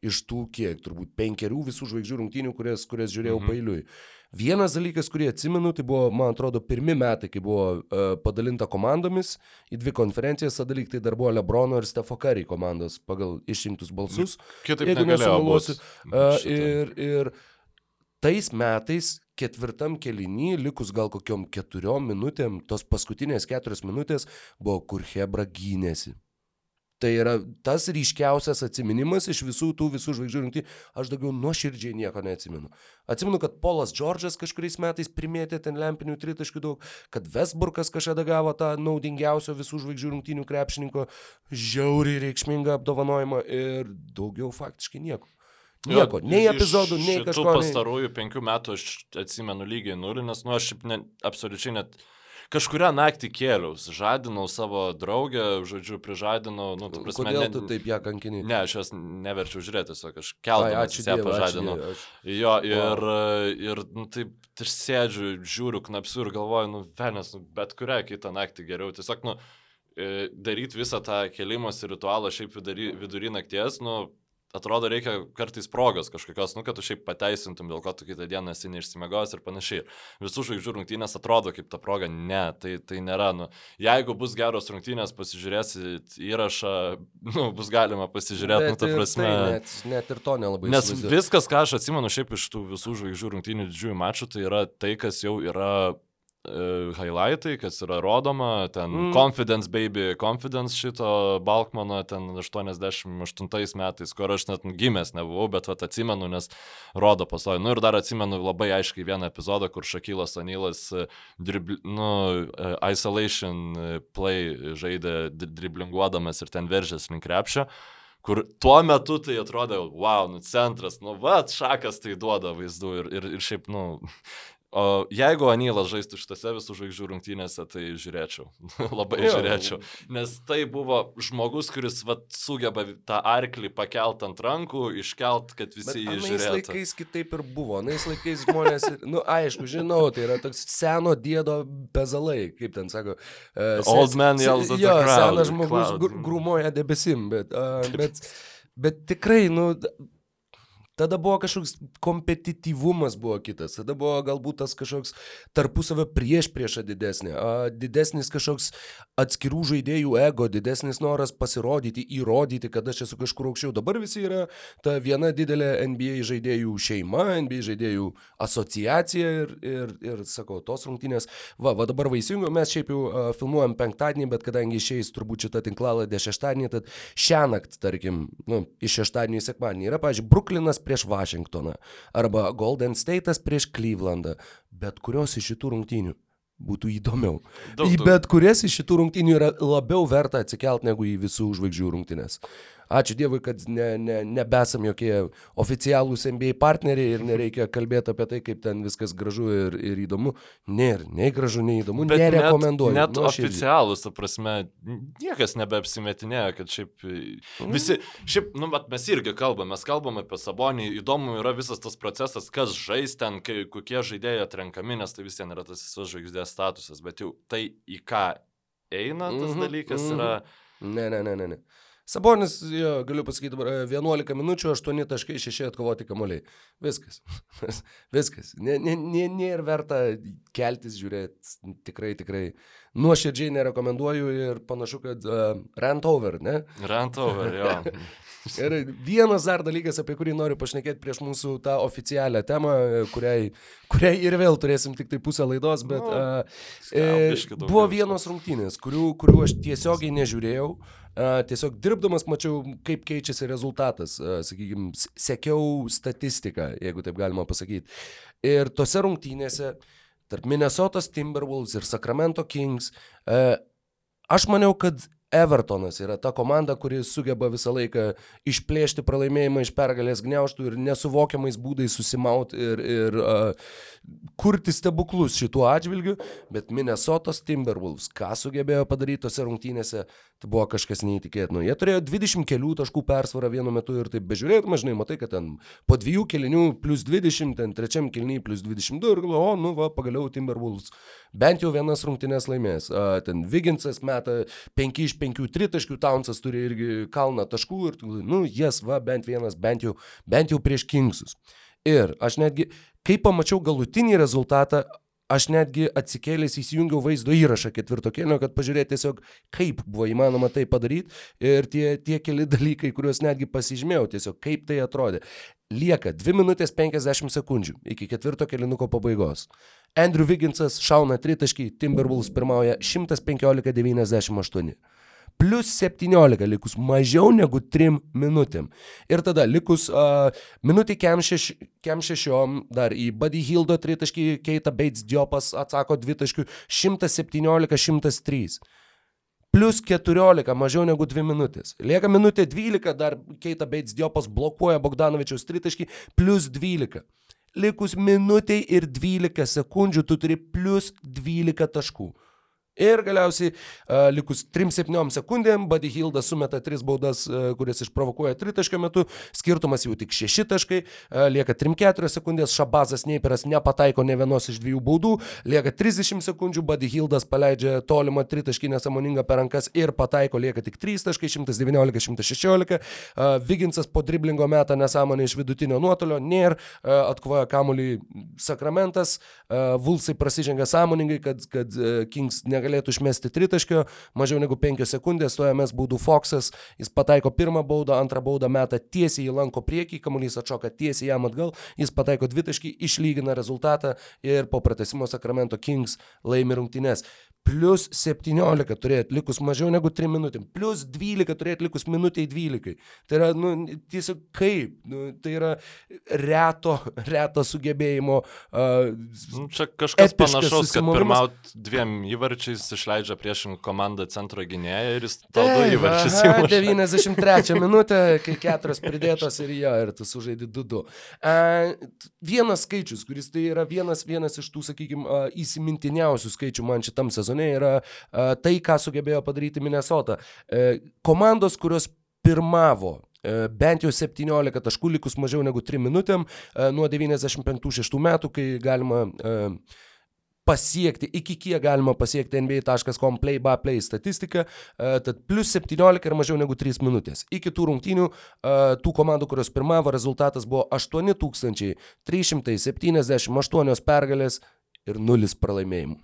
S1: iš tų kiek, turbūt penkerių visų žvaigždžių rungtynių, kurias, kurias žiūrėjau mhm. pailiui. Vienas dalykas, kurį atsimenu, tai buvo, man atrodo, pirmi metai, kai buvo uh, padalinta komandomis į dvi konferencijas, tada lyg tai dar buvo Lebrono ir Stefo Curry komandos pagal išrinktus balsus.
S2: Kitaip jeigu nesumeluosiu.
S1: Uh, ir, ir tais metais ketvirtam kelinį, likus gal kokiom keturiom minutėm, tos paskutinės keturios minutės buvo, kur Hebra gynėsi. Tai yra tas ryškiausias atminimas iš visų tų visų žvaigždžių rungtynių. Aš daugiau nuoširdžiai nieko neatsimenu. Atsimenu, kad Polas Džordžas kažkuriais metais primėtė ten lempinių tritaškių daug, kad Vesburgas kažkada gavo tą naudingiausio visų žvaigždžių rungtynių krepšininko žiauriai reikšmingą apdovanojimą ir daugiau faktiškai nieko. Nieko, jo, nei epizodų, nei kažko.
S2: Pastarųjų penkių metų aš atsimenu lygiai nulį, nes, nu, aš ne, absoliučiai net kažkuria naktį kėliaus, žadinau savo draugę, žodžiu, prižadinau, nu, tu
S1: prasme, Kodėl ne, tu taip ją kankini?
S2: Ne, aš jos neverčiau žiūrėti, tiesiog aš keldamas ją pažadinau. Ačiū aš... Jo, ir, wow. ir nu, taip, ir sėdžiu, žiūriu knapsiu ir galvoju, nu, venės, nu, bet kurią kitą naktį geriau, tiesiog, nu, e, daryti visą tą kelimosi ritualą šiaip vidury, vidury nakties, nu, atrodo, reikia kartais progos kažkokios, nu, kad tu šiaip pateisintum, dėl ko tu kitą dieną esi neišsimegojęs ir panašiai. Visų žvaigždžių rungtynės atrodo kaip ta proga, ne, tai, tai nėra. Nu, jeigu bus geros rungtynės, pasižiūrėsit įrašą, nu, bus galima pasižiūrėti, nu, ta prasme.
S1: Tai net, net ir to nelabai.
S2: Nes įsivaizduoju. viskas, ką aš atsimenu šiaip iš tų visų žvaigždžių rungtynių didžiųjų mačų, tai yra tai, kas jau yra highlightai, kas yra rodoma, ten mm. Confidence Baby, Confidence šito Balkmano ten 88 metais, kur aš net gimęs nebuvau, bet vat, atsimenu, nes rodo pasoju. Nu ir dar atsimenu labai aiškiai vieną epizodą, kur Šakylas Anilas e, dribl, nu, e, isolation play žaidė driblinguodamas ir ten veržės link krepšio kur tuo metu tai atrodė, wow, nu centras, nu va, šakas tai duoda vaizdų ir, ir, ir šiaip, nu, O jeigu Anylas žaistų šitose visų žvaigždžių rungtynėse, tai žiūrėčiau. Labai jo. žiūrėčiau. Nes tai buvo žmogus, kuris vat, sugeba tą arklį pakelt ant rankų, iškelt, kad visi Bet, jį žiūrėtų.
S1: Tais laikais kitaip ir buvo. Nais laikais žmonės, nu aišku, žinau, tai yra toks seno dėdo bezalai, kaip ten sako.
S2: Uh, Old man yells at the crowd.
S1: Senas žmogus gr grūmoja debesim, bet, uh, bet, bet tikrai, nu, Tada buvo kažkoks kompetityvumas buvo kitas, tada buvo galbūt tas kažkoks tarpusavio prieš priešą didesnė, didesnis kažkoks atskirų žaidėjų ego, didesnis noras pasirodyti, įrodyti, kad aš esu kažkur aukščiau. Dabar visi yra ta viena didelė NBA žaidėjų šeima, NBA žaidėjų asociacija ir, ir, ir sakau, tos rungtynės. Va, va dabar vaisingo, mes šiaip jau uh, filmuojam penktadienį, bet kadangi išeis turbūt šitą tinklaladę šeštadienį, tad šią naktį, tarkim, nu, iš šeštadienį į sekmadienį yra, pažiūrėjau, Bruklinas prieš Vašingtoną arba Golden State'as prieš Clevelandą. Bet kurios iš šitų rungtynių būtų įdomiau. Daug, daug. Bet kurias iš šitų rungtynių yra labiau verta atsikelt negu į visų žvaigždžių rungtynės. Ačiū Dievui, kad ne, ne, nebesam jokie oficialūs NBA partneriai ir nereikia kalbėti apie tai, kaip ten viskas gražu ir, ir įdomu. Nėra, nei gražu, nei įdomu, Bet nerekomenduoju.
S2: Net, net oficialūs, ta prasme, niekas nebeapsimetinėjo, kad šiaip mm. visi, šiaip, nu, bet mes irgi kalbame, mes kalbame apie Sabonį, įdomu yra visas tas procesas, kas žais ten, kai, kokie žaidėjai atrenkami, nes tai vis vien yra tas visas žvaigždės statusas, bet jau tai į ką eina tas mm -hmm, dalykas mm -hmm. yra...
S1: Ne, ne, ne, ne. ne. Sabonis, jo, galiu pasakyti dabar, 11 minučių, 8.6 atkovoti kamuoliai. Viskas. Viskas. Nėra nė, nė verta keltis, žiūrėti. Tikrai, tikrai. Nuoširdžiai nerekomenduoju ir panašu, kad uh, rant over, ne?
S2: Rant over, jo.
S1: Ir vienas dar dalykas, apie kurį noriu pašnekėti prieš mūsų tą oficialią temą, kuriai, kuriai ir vėl turėsim tik tai pusę laidos, bet nu, uh, e, buvo vienos rungtynės, kurių, kurių aš tiesiogiai nežiūrėjau. Uh, tiesiog dirbdamas mačiau, kaip keičiasi rezultatas, sakykime, sekiau statistiką, jeigu taip galima pasakyti. Ir tose rungtynėse tarp Minnesotos Timberwolves ir Sacramento Kings, aš maniau, kad Evertonas yra ta komanda, kuri sugeba visą laiką išplėšti pralaimėjimą iš pergalės gniauštų ir nesuvokiamais būdais susimauti ir, ir uh, kurti stebuklus šituo atžvilgiu, bet Minnesotos Timberwolves, ką sugebėjo padaryti tose rungtynėse, Tai buvo kažkas neįtikėtino. Jie turėjo 20 kelių taškų persvarą vienu metu ir taip bežiūrėtum, žinai, matai, kad ten po dviejų kelinių plus 20, ten trečiam keliniui plus 22 ir galvoju, o, nu va, pagaliau Timberwolves bent jau vienas rungtynės laimės. Ten Viginsas meta 5 iš 5 tritaškių, Townsas turi irgi kalną taškų ir, nu, jas, va, bent vienas, bent jau, bent jau prieš Kingsus. Ir aš netgi, kai pamačiau galutinį rezultatą, aš netgi atsikėlęs įsijungiau vaizdo įrašą ketvirto kelio, kad pažiūrėti tiesiog, kaip buvo įmanoma tai padaryti ir tie, tie keli dalykai, kuriuos netgi pasižymėjau, tiesiog kaip tai atrodė. Lieka 2 minutės 50 sekundžių iki ketvirto kelinuko pabaigos. Andrew Vigginsas šauna tritaškį, Timberwolves pirmauja 115-98 plus 17 likus mažiau negu 3 minutėm. Ir tada likus uh, minutį kem, šeš, kem šešiom dar į Buddy Hildo tritaškį Keita Bates Diopas atsako dvitaškių 117-103 plus 14, mažiau negu 2 minutės. Lieka minutė 12, dar Keita Bates Diopas blokuoja Bogdanovičiaus tritaškį, plus 12. Likus minutiai ir 12 sekundžių tu turi plus 12 taškų. Ir galiausiai uh, likus 3-7 sekundėm Buddy Hildas sumeta 3 baudas, uh, kurias išprovokuoja 3 taškio metu, skirtumas jau tik 6 taškai, uh, lieka 3-4 sekundės, Šabazas Neiperas nepataiko ne vienos iš dviejų baudų, lieka 30 sekundžių, Buddy Hildas paleidžia tolimą 3 taškį nesamoningą per rankas ir pataiko, lieka tik 3 taškai, 119-116, uh, Viginsas po driblingo metą nesąmonę iš vidutinio nuotolio, nėra, uh, atkovoja kamuolį Sakramentas, uh, Vulsai prasižengia sąmoningai, kad, kad uh, Kings ne negalėtų išmesti tritaškio, mažiau negu 5 sekundės, toje mes baudų Foxas, jis pataiko pirmą baudą, antrą baudą metą tiesiai į lanko priekį, kamuolys atšoka tiesiai jam atgal, jis pataiko dvitaškį, išlygina rezultatą ir po pratesimo Sakramento Kings laimi rungtynės plus 17 turėt likus mažiau negu 3 minutėm, plus 12 turėt likus minutiai 12. Tai yra, nu, tiesiog kaip, nu, tai yra reto, reto sugebėjimo. Uh,
S2: Čia kažkas panašaus, kad pirmaut dviem įvarčiais išleidžia priešingą komandą centro gynėją ir jis tau du įvarčius įmuša.
S1: 93 minutė, kai keturios pridėtos ir jo, ir tu sužaidi 2-2. Uh, vienas skaičius, kuris tai yra vienas, vienas iš tų, sakykime, uh, įsimintiniausių skaičių man šitam sezonui sezone yra tai, ką sugebėjo padaryti Minnesota. E, komandos, kurios pirmavo e, bent jau 17 taškų likus mažiau negu 3 minutėm e, nuo 95-6 metų, kai galima pasiekti, iki kiek galima pasiekti NBA.com play by play statistiką, tad plus 17 ir mažiau negu 3 minutės. Iki tų rungtynių, tų komandų, kurios pirmavo, rezultatas buvo 8378 pergalės ir 0 pralaimėjimų.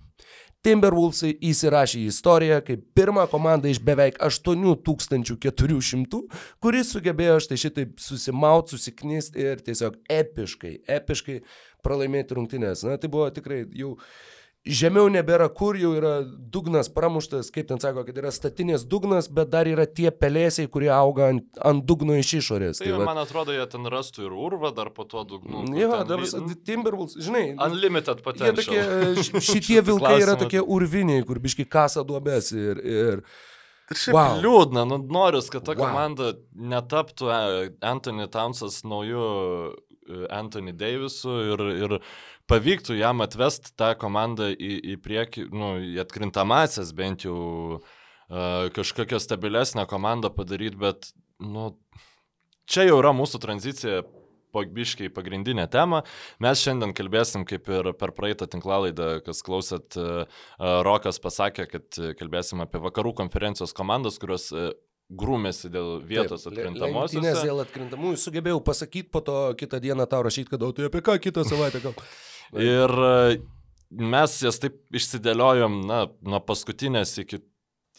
S1: Timberwolvesai įsirašė į istoriją kaip pirmą komandą iš beveik 8400, kuris sugebėjo štai šitaip susimaut, susiknysti ir tiesiog epiškai, epiškai pralaimėti rungtynės. Na, tai buvo tikrai jau žemiau nebėra kur, jau yra dugnas pramuštas, kaip ten sako, kad yra statinės dugnas, bet dar yra tie pelėsiai, kurie auga ant, ant dugno iš išorės.
S2: Tai, tai man atrodo, jie ten rastų ir urvą dar po to dugnu.
S1: Jo, dabar Timberwolves, žinai.
S2: Unlimited potential.
S1: Tokie, šitie vilkai yra tokie urviniai, kur biški kasa duobės ir... ir
S2: Ir šiaip wow. liūdna, nu, noriu, kad ta wow. komanda netaptų e, Anthony Townsas naujų e, Anthony Davisu ir, ir pavyktų jam atvest tą komandą į, į priekį, nu, į atkrintamasias bent jau uh, kažkokią stabilesnę komandą padaryti, bet, nu, čia jau yra mūsų tranzicija pagbiškiai pagrindinė tema. Mes šiandien kalbėsim, kaip ir per praeitą tinklalaidą, kas klausėt, Rokas pasakė, kad kalbėsim apie vakarų konferencijos komandas, kurios grūmėsi dėl vietos atkrintamosios.
S1: Nes dėl atkrintamųjų sugebėjau pasakyti po to kitą dieną tau rašyti, kad o tai apie ką kitą savaitę gal.
S2: Ir e, mes jas taip išsidėliojom, na, nuo paskutinės iki,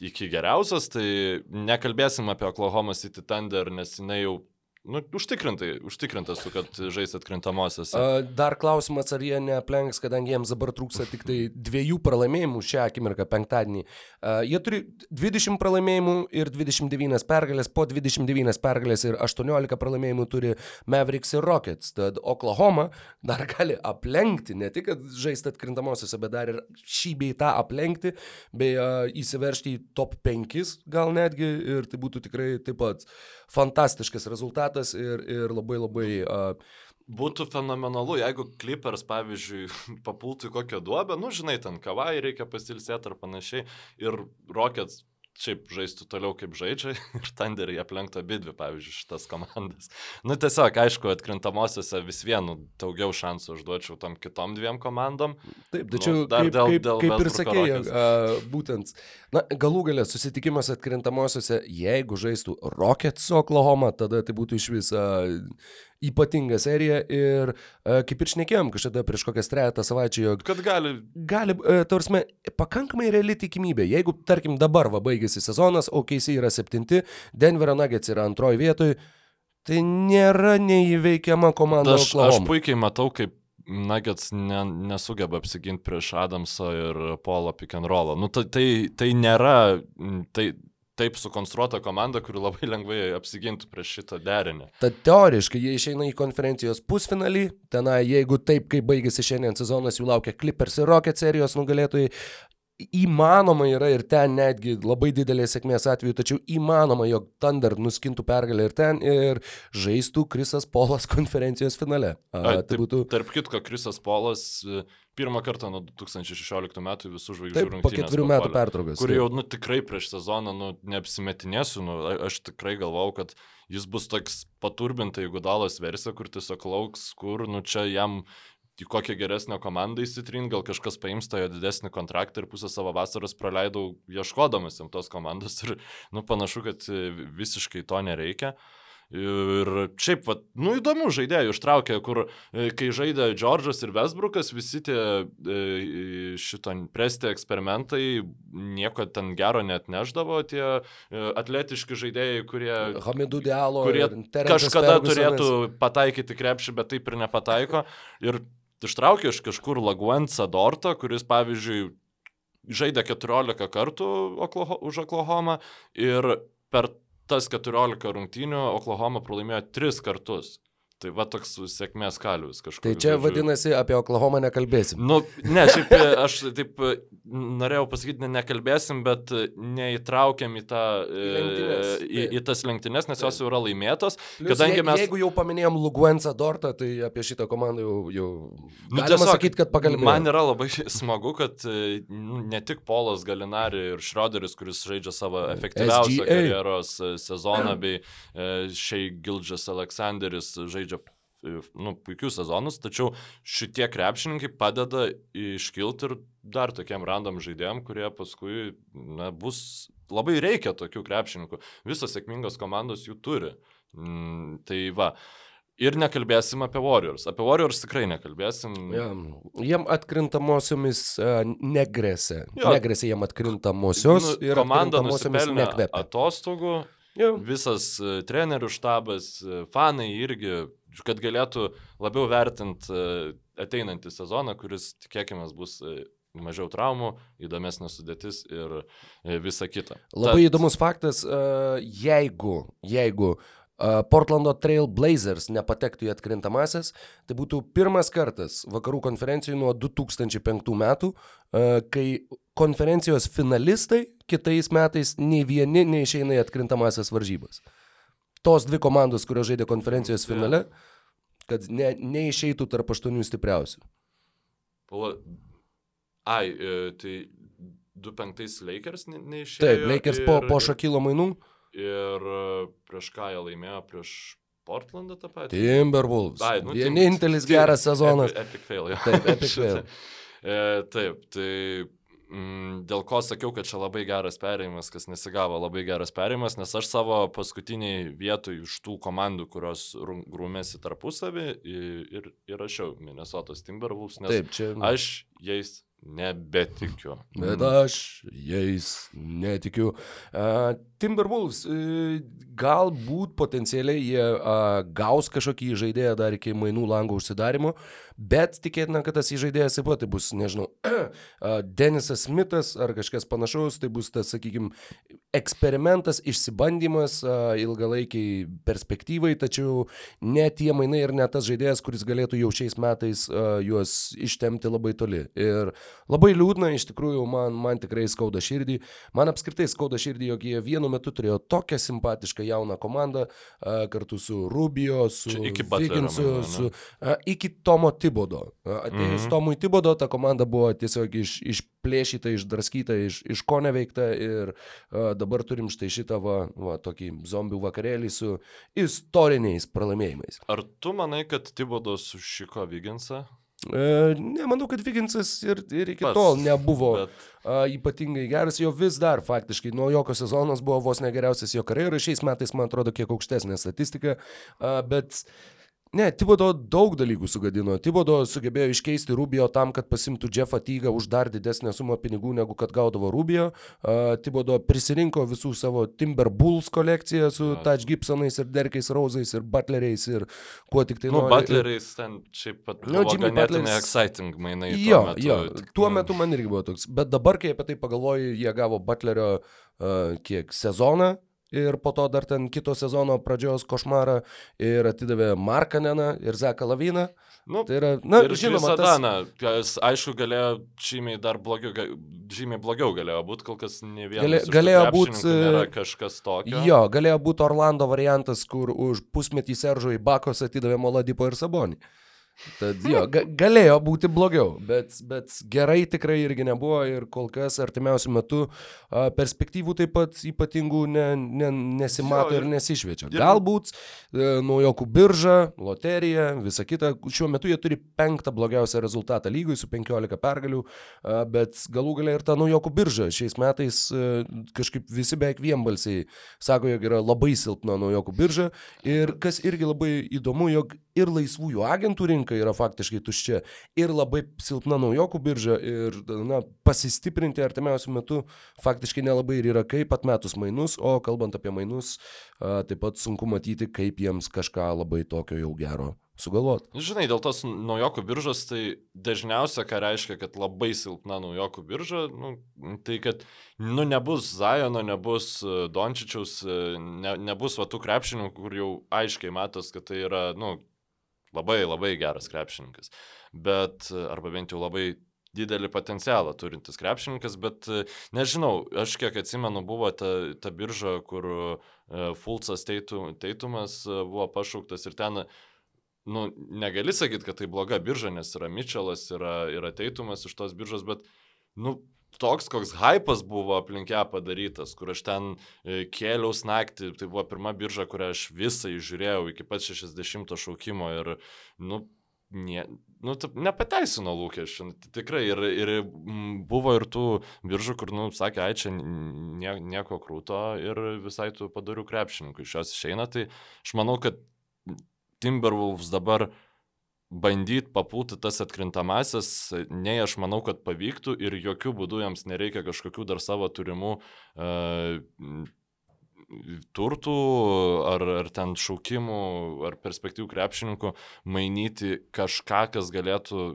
S2: iki geriausios, tai nekalbėsim apie Oklahoma City Thunder, nes jinai jau Nu, užtikrintai, užtikrintas, kad žais atkrintamosios.
S1: Dar klausimas, ar jie neaplenks, kadangi jiems dabar trūksta tik tai dviejų pralaimėjimų šią akimirką, penktadienį. Jie turi 20 pralaimėjimų ir 29 pergalės, po 29 pergalės ir 18 pralaimėjimų turi Mavericks ir Rockets. Tad Oklahoma dar gali aplenkti, ne tik žaisti atkrintamosiose, bet dar ir šį bei tą aplenkti, bei įsiveršti į top 5 gal netgi ir tai būtų tikrai taip pat fantastiškas rezultatas ir, ir labai labai... Uh,
S2: Būtų fenomenalu, jeigu Clippers, pavyzdžiui, papultų į kokią duobę, nu, žinai, ten kavai reikia pasilsėti ar panašiai, ir Rockets šiaip žaistų toliau kaip žaidžia ir Thunderį aplenktų abi dvi, pavyzdžiui, šitas komandas. Nu, tiesiog, aišku, atkrintamosiose vis vienu daugiau šansų užduočiau tom kitom dviem komandom.
S1: Taip, tačiau nu, kaip, dėl, kaip, dėl kaip ir sakėjai, uh, būtent, na, galų galę susitikimas atkrintamosiose, jeigu žaistų Rockets su Oklahoma, tada tai būtų iš vis uh, ypatinga serija ir uh, kaip ir šnekėjom kažkada prieš kokias trejatą savaičių, jog...
S2: Kad gali.
S1: Gali, uh, tarsi, pakankamai reali tikimybė. Jeigu, tarkim, dabar va baigėsi sezonas, OKC yra septinti, Denverio Nuggets yra antroji vietoje, tai nėra neįveikiama komanda.
S2: Aš, Oklahoma. aš puikiai matau, kaip Nuggets ne, nesugeba apsiginti prieš Adamsą ir Polo pick and rollą. Nu, tai, tai, tai nėra, tai, taip sukonstruota komanda, kuri labai lengvai apsigintų prieš šitą derinį.
S1: Tad teoriškai jie išeina į konferencijos pusfinalį, tenai jeigu taip, kaip baigėsi šiandien sezonas, jų laukia Clippers ir Rocket serijos nugalėtojai, įmanoma yra ir ten netgi labai didelės sėkmės atveju, tačiau įmanoma, jog Thunder nuskintų pergalę ir ten ir žaistų Krisas Polas konferencijos finale.
S2: A, A, tai būtų... Tarp kitko, Krisas Polas e, pirmą kartą nuo 2016 metų visų žvaigždžių rungtynės.
S1: Po ketverių metų pertraukos.
S2: Kur jau, nu, tikrai prieš sezoną, nu, neapsimetinėsiu, nu, aš tikrai galvau, kad jis bus toks paturbinta, jeigu dalas versija, kur tiesiog lauks, kur, nu, čia jam į kokią geresnę komandą įsitrint, gal kažkas paims tą jo didesnį kontraktą ir pusę savo vasaros praleidau ieškodamas jam tos komandos ir, nu, panašu, kad visiškai to nereikia. Ir šiaip, va, nu įdomių žaidėjų ištraukė, kur e, kai žaidė Džordžas ir Vesbrukas, visi tie e, šito presti eksperimentai nieko ten gero net neždavo, tie e, atletiški žaidėjai, kurie,
S1: Hamidų Dialo,
S2: kurie kažkada turėtų pataikyti krepšį, bet taip ir nepataiko. Ir ištraukė iš kažkur Laguensą Dortą, kuris, pavyzdžiui, žaidė 14 kartų Oklaho, už Oklahomą ir per tas 14 rungtynių Oklahoma pralaimėjo 3 kartus. Tai va toks sėkmės kalius kažkoks.
S1: Tai čia žodžiu. vadinasi, apie Oklahomą nekalbėsim.
S2: Nu, ne, šiaip e, aš taip e, norėjau pasakyti, ne, nekalbėsim, bet e, neįtraukiam į, tą,
S1: lenktynes,
S2: į, į tas lenktynės, nes jos jau yra laimėtos.
S1: Plius, kadangi mes... Jeigu jau paminėjom Luguensą Dortą, tai apie šitą komandą jau... jau nu, galima sakyti, kad pakalbėjome.
S2: Man yra labai smagu, kad nu, ne tik Polas Galinari ir Šrioderis, kuris žaidžia savo efektyviausią SGA. karjeros sezoną, bei šiai Gildžas Aleksanderis žaidžia nu, puikius sezonus, tačiau šitie krepšininkai padeda iškilti ir dar tokiem random žaidėjim, kurie paskui na, bus labai reikia tokių krepšininkų. Visos sėkmingos komandos jų turi. Mm, tai va. Ir nekalbėsim apie Warriors. Apie Warriors tikrai nekalbėsim.
S1: Ja, jiem atkrintamosiomis uh, negresia. Ja. Negresia jiem atkrintamosios nu, ir
S2: komanda nusipelnė atostogų Jau. Visas uh, trenerių štabas, uh, fanai irgi, kad galėtų labiau vertinti uh, ateinantį sezoną, kuris tikėkime bus uh, mažiau traumų, įdomesnė sudėtis ir visa kita.
S1: Labai Tad... įdomus faktas, jeigu, jeigu Portlando Trail Blazers nepatektų į atkrintamasis, tai būtų pirmas kartas vakarų konferencijų nuo 2005 metų, kai konferencijos finalistai kitais metais nei vieni neišeina į atkrintamasias varžybas. Tos dvi komandos, kurios žaidė konferencijos finale, kad ne, neišeitų tarp aštuonių stipriausių.
S2: Pala... Ai, e, tai 2-5 Lakers neišėjo.
S1: Taip, Lakers ir, po, po šakilo mainų.
S2: Ir e, prieš ką jie laimėjo, prieš Portlandą tą patį.
S1: Timberwolves. Ai, nu, Vienintelis tim, geras sezonas.
S2: Epic, epic fail, jo.
S1: Taip, epic fail.
S2: e, taip, tai dėl ko sakiau, kad čia labai geras perėjimas, kas nesigavo labai geras perėjimas, nes aš savo paskutiniai vietoj iš tų komandų, kurios grūmėsi tarpusavį ir įrašiau Minnesotos Timberwolves, nes Taip, čia... aš jais nebetikiu.
S1: Bet aš jais netikiu. Uh, Timberwolves, uh, galbūt potencialiai jie uh, gaus kažkokį žaidėją dar iki mainų lango užsidarimo, bet tikėtina, kad tas žaidėjas taip pat tai bus, nežinau, Denisas Smithas ar kažkas panašaus, tai bus tas, sakykime, eksperimentas, išsibandymas ilgalaikiai perspektyvai, tačiau ne tie mainai ir ne tas žaidėjas, kuris galėtų jau šiais metais juos ištemti labai toli. Ir labai liūdna, iš tikrųjų, man, man tikrai skauda širdį. Man apskritai skauda širdį, jog jie vienu metu turėjo tokią simpatišką jauną komandą kartu su Rubio, su Viginsu, su, iki Tomo Tibodo. Atėjus mm -hmm. Tomui Tibodo, ta komanda buvo tiesiog iš, išplėšyta, išdraskyta, iš, iš ko neveikta ir uh, dabar turim štai šitą va, va, tokį zombių vakarėlį su istoriniais pralaimėjimais.
S2: Ar tu manai, kad Tibodas užšiko Viginsą?
S1: E, nemanau, kad Viginsas ir, ir iki Pats, tol nebuvo bet... a, ypatingai geras, jo vis dar faktiškai nuo jokio sezonas buvo vos negeriausias jo karjeroje, šiais metais man atrodo kiek aukštesnė statistika, a, bet Ne, Tibodo daug dalykų sugadino. Tibodo sugebėjo iškeisti Rubio tam, kad pasimtų Jeffą Tygą už dar didesnę sumą pinigų, negu kad gaudavo Rubio. Uh, Tibodo prisirinko visų savo Timber Bulls kolekciją su ja. Touch Gibsonais ir Derkais Rausais ir Butleriais ir kuo tik tai
S2: nu, nori. Butleriais ten šiaip pat nu, Jimmy Butleris exciting mainai.
S1: Jo, metu, jo, tuo metu man irgi buvo toks. Bet dabar, kai apie tai pagalvoju, jie gavo Butlerio uh, kiek sezoną ir po to dar ten kito sezono pradžios košmarą ir atidavė Markaneną ir Zeką Laviną.
S2: Nu, tai yra, na, ir žinoma, Daną, tas... aišku, galėjo žymiai dar blogiau, žymiai blogiau galėjo būti, kol kas ne vienas. Galė,
S1: galėjo būti
S2: kažkas tokio.
S1: Jo, galėjo būti Orlando variantas, kur už pusmetį Seržo į Bakos atidavė Moladipo ir Sabonį. Tad jo, ga, galėjo būti blogiau, bet, bet gerai tikrai irgi nebuvo ir kol kas artimiausių metų a, perspektyvų taip pat ypatingų ne, ne, nesimato jo, ir, ir nesišviečia. Galbūt e, naujokų birža, loterija, visa kita. Šiuo metu jie turi penktą blogiausią rezultatą lygui su 15 pergalių, a, bet galų galia ir ta naujokų birža šiais metais a, e, kažkaip visi beveik vienbalsiai sako, jog yra labai silpna naujokų birža ir kas irgi labai įdomu, jog ir laisvųjų agentų rinka yra faktiškai tuščia ir labai silpna naujokų birža ir na, pasistiprinti artimiausių metų faktiškai nelabai ir yra kaip atmetus mainus, o kalbant apie mainus, taip pat sunku matyti, kaip jiems kažką labai tokio jau gero sugalvoti.
S2: Žinai, dėl tos naujokų biržos, tai dažniausia, ką reiškia, kad labai silpna naujokų birža, nu, tai kad nu, nebus Zajono, nebus Dončičiaus, ne, nebus va tų krepšinių, kur jau aiškiai matos, kad tai yra, nu, Labai, labai geras krepšininkas. Bet, arba bent jau labai didelį potencialą turintis krepšininkas, bet nežinau, aš kiek atsimenu, buvo ta, ta birža, kur uh, Fulcas teitum, Teitumas uh, buvo pašauktas ir ten, nu, negali sakyti, kad tai bloga birža, nes yra Mitčelas, yra, yra Teitumas iš tos biržos, bet, nu, toks, koks hypas buvo aplink ją padarytas, kur aš ten e, kėliaus naktį, tai buvo pirma birža, kurią aš visą žiūrėjau iki pat 60 šaukimo ir, nu, nie, nu, nepateisino lūkesčių, nu, tikrai. Ir, ir buvo ir tų biržų, kur, nu, sakė, ai, čia nie, nieko krūto ir visai tų padarių krepšininkų iš jos išeina. Tai aš manau, kad Timberwolves dabar uh, bandyti papulti tas atkrintamasis, nei aš manau, kad pavyktų ir jokių būdų jiems nereikia kažkokių dar savo turimų uh, turtų ar, ar ten šaukimų ar perspektyvų krepšininkų mainyti kažką, kas galėtų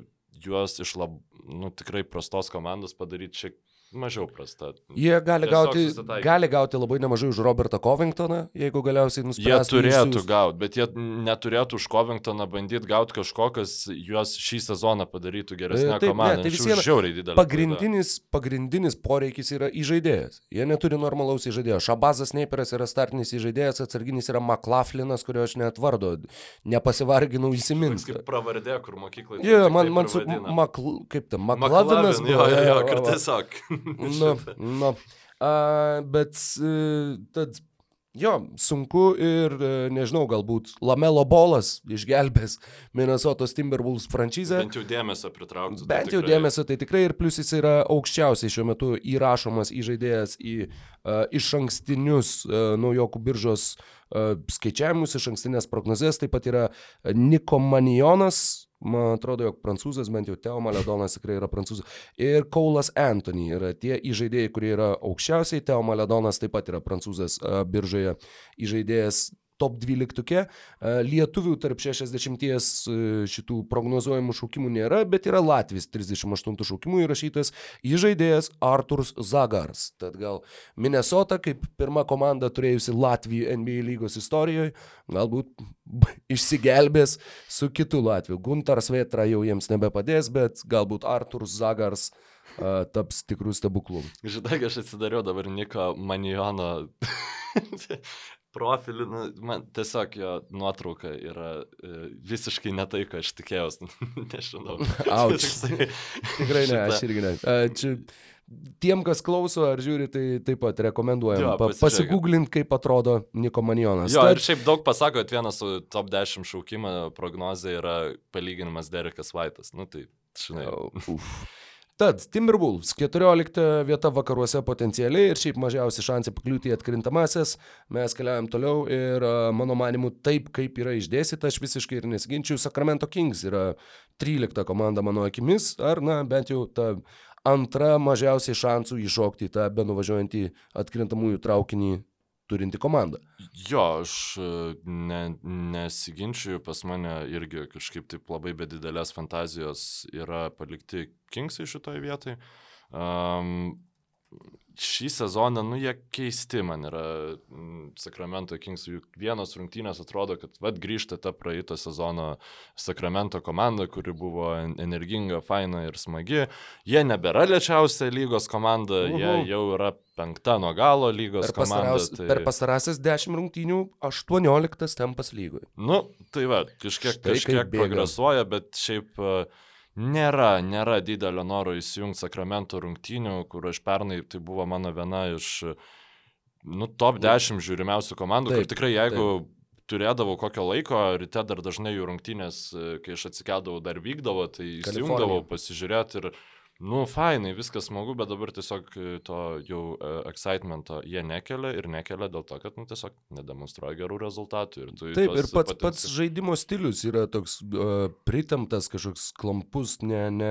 S2: juos iš lab, nu, tikrai prastos komandos padaryti šiek mažiau prasta.
S1: Jie gali gauti, gali gauti labai nemažai už Robertą Covingtoną, jeigu galiausiai nuspręstų.
S2: Jie turėtų gauti, bet jie neturėtų už Covingtoną bandyti gauti kažko, kas juos šį sezoną padarytų geresnę Taip, komandą. Ne, tai vis viena
S1: pagrindinis, pagrindinis poreikis yra įžaidėjas. Jie neturi normalaus įžaidėjo. Šabazas Neiperas yra startinis įžaidėjas, atsarginis yra McLaughlin, kurio aš net vardo nepasivarginau įsiminti.
S2: Kaip pravardė, kur mokykloje.
S1: Jo, man, man su, Makl, kaip tam, McLaughlin.
S2: Jo, jo, jo, kur tiesiog.
S1: nu, nu. A, bet e, tad Jo, sunku ir, e, nežinau, galbūt Lamelo bolas išgelbės Minnesotos Timberwolves franšizę.
S2: Bent jau dėmesio pritrauktų.
S1: Tai Bent tai jau tikrai. dėmesio, tai tikrai ir plus jis yra aukščiausiai šiuo metu įrašomas įžaidėjas į uh, iš ankstinius uh, naujokų biržos skaičiavimus, iš ankstinės prognozes. Taip pat yra Niko Manijonas, Man atrodo, jog prancūzas, bent jau Teo Maledonas tikrai yra prancūzas. Ir Kaulas Anthony yra tie įžaidėjai, kurie yra aukščiausiai. Teo Maledonas taip pat yra prancūzas biržoje įžaidėjas. Top 12. Lietuvių tarp 60 šitų prognozuojamų šaukimų nėra, bet yra Latvijas 38 šaukimų įrašytas įžaidėjas Arturs Zagars. Tad gal Minnesota kaip pirma komanda turėjusi Latvijų NBA lygos istorijoje, galbūt išsigelbės su kitu Latviu. Guntaras Vetra jau jiems nebepadės, bet galbūt Arturs Zagars uh, taps tikrų stebuklų.
S2: Žinai, aš atsidariau dabar Niko Manijono profilį, nu, man tiesiog jo nuotrauka yra e, visiškai ne tai, ką aš tikėjausi, nežinau.
S1: Auč. Tikrai ne, aš irgi ne. A, čia tiem, kas klauso ar žiūri, tai taip pat rekomenduojam pa, pasigūglint, kaip atrodo Niko Manijonas.
S2: Jo,
S1: Tad-
S2: ir šiaip daug pasako, kad vienas su top 10 šaukimo prognozė yra palyginimas Derekas Vaitas. Nu tai, žinai.
S1: Uf. Tad Timberwolves 14 vieta vakaruose potencialiai ir šiaip mažiausi šansai pakliūti į atkrintamasis. Mes keliaujam toliau ir mano manimu taip, kaip yra išdėstyta, aš visiškai ir nesiginčiu. Sacramento Kings yra 13 komanda mano akimis, ar na bent jau ta antra mažiausiai šansų įšokti į tą benuvažiuojantį atkrintamųjų traukinį turinti komanda.
S2: Jo, aš e, ne, nesiginčiu, pas mane irgi kažkaip taip labai be didelės fantazijos yra palikti Kingsai šitoje vietoje. Um, šį sezoną, nu, jie keisti man yra Sacramento Kings. Juk vienos rungtynės atrodo, kad vad grįžta ta praeito sezono Sacramento komanda, kuri buvo en- energinga, faina ir smagi. Jie nebėra lėčiausia lygos komanda,
S1: Uhu.
S2: jie jau yra penkta nuo galo lygos
S1: Per,
S2: komanda.
S1: pastaras, tai... per pastarąsias 10 rungtynių 18 tempas lygoje.
S2: Nu, tai va, kažkiek,
S1: Štai
S2: kažkiek progresuoja, bet šiaip e, nėra, nėra didelio noro įsijungti Sakramento rungtynių, kur aš pernai tai buvo mano viena iš, nu, top 10 žiūrimiausių komandų, taip, kur tikrai jeigu taip. turėdavau kokio laiko, ryte dar dažnai jų rungtynės, kai aš atsikeldavau, dar vykdavo, tai įsijungdavau pasižiūrėti ir Nu, fainai, viskas smagu, bet dabar tiesiog e, to jau e, excitemento jie nekelia ir nekelia dėl to, kad, nu, tiesiog nedemonstruoja gerų rezultatų. Ir tu
S1: Taip, ir pats, pats žaidimo stilius yra toks uh, pritamtas, kažkoks klampus, ne, ne.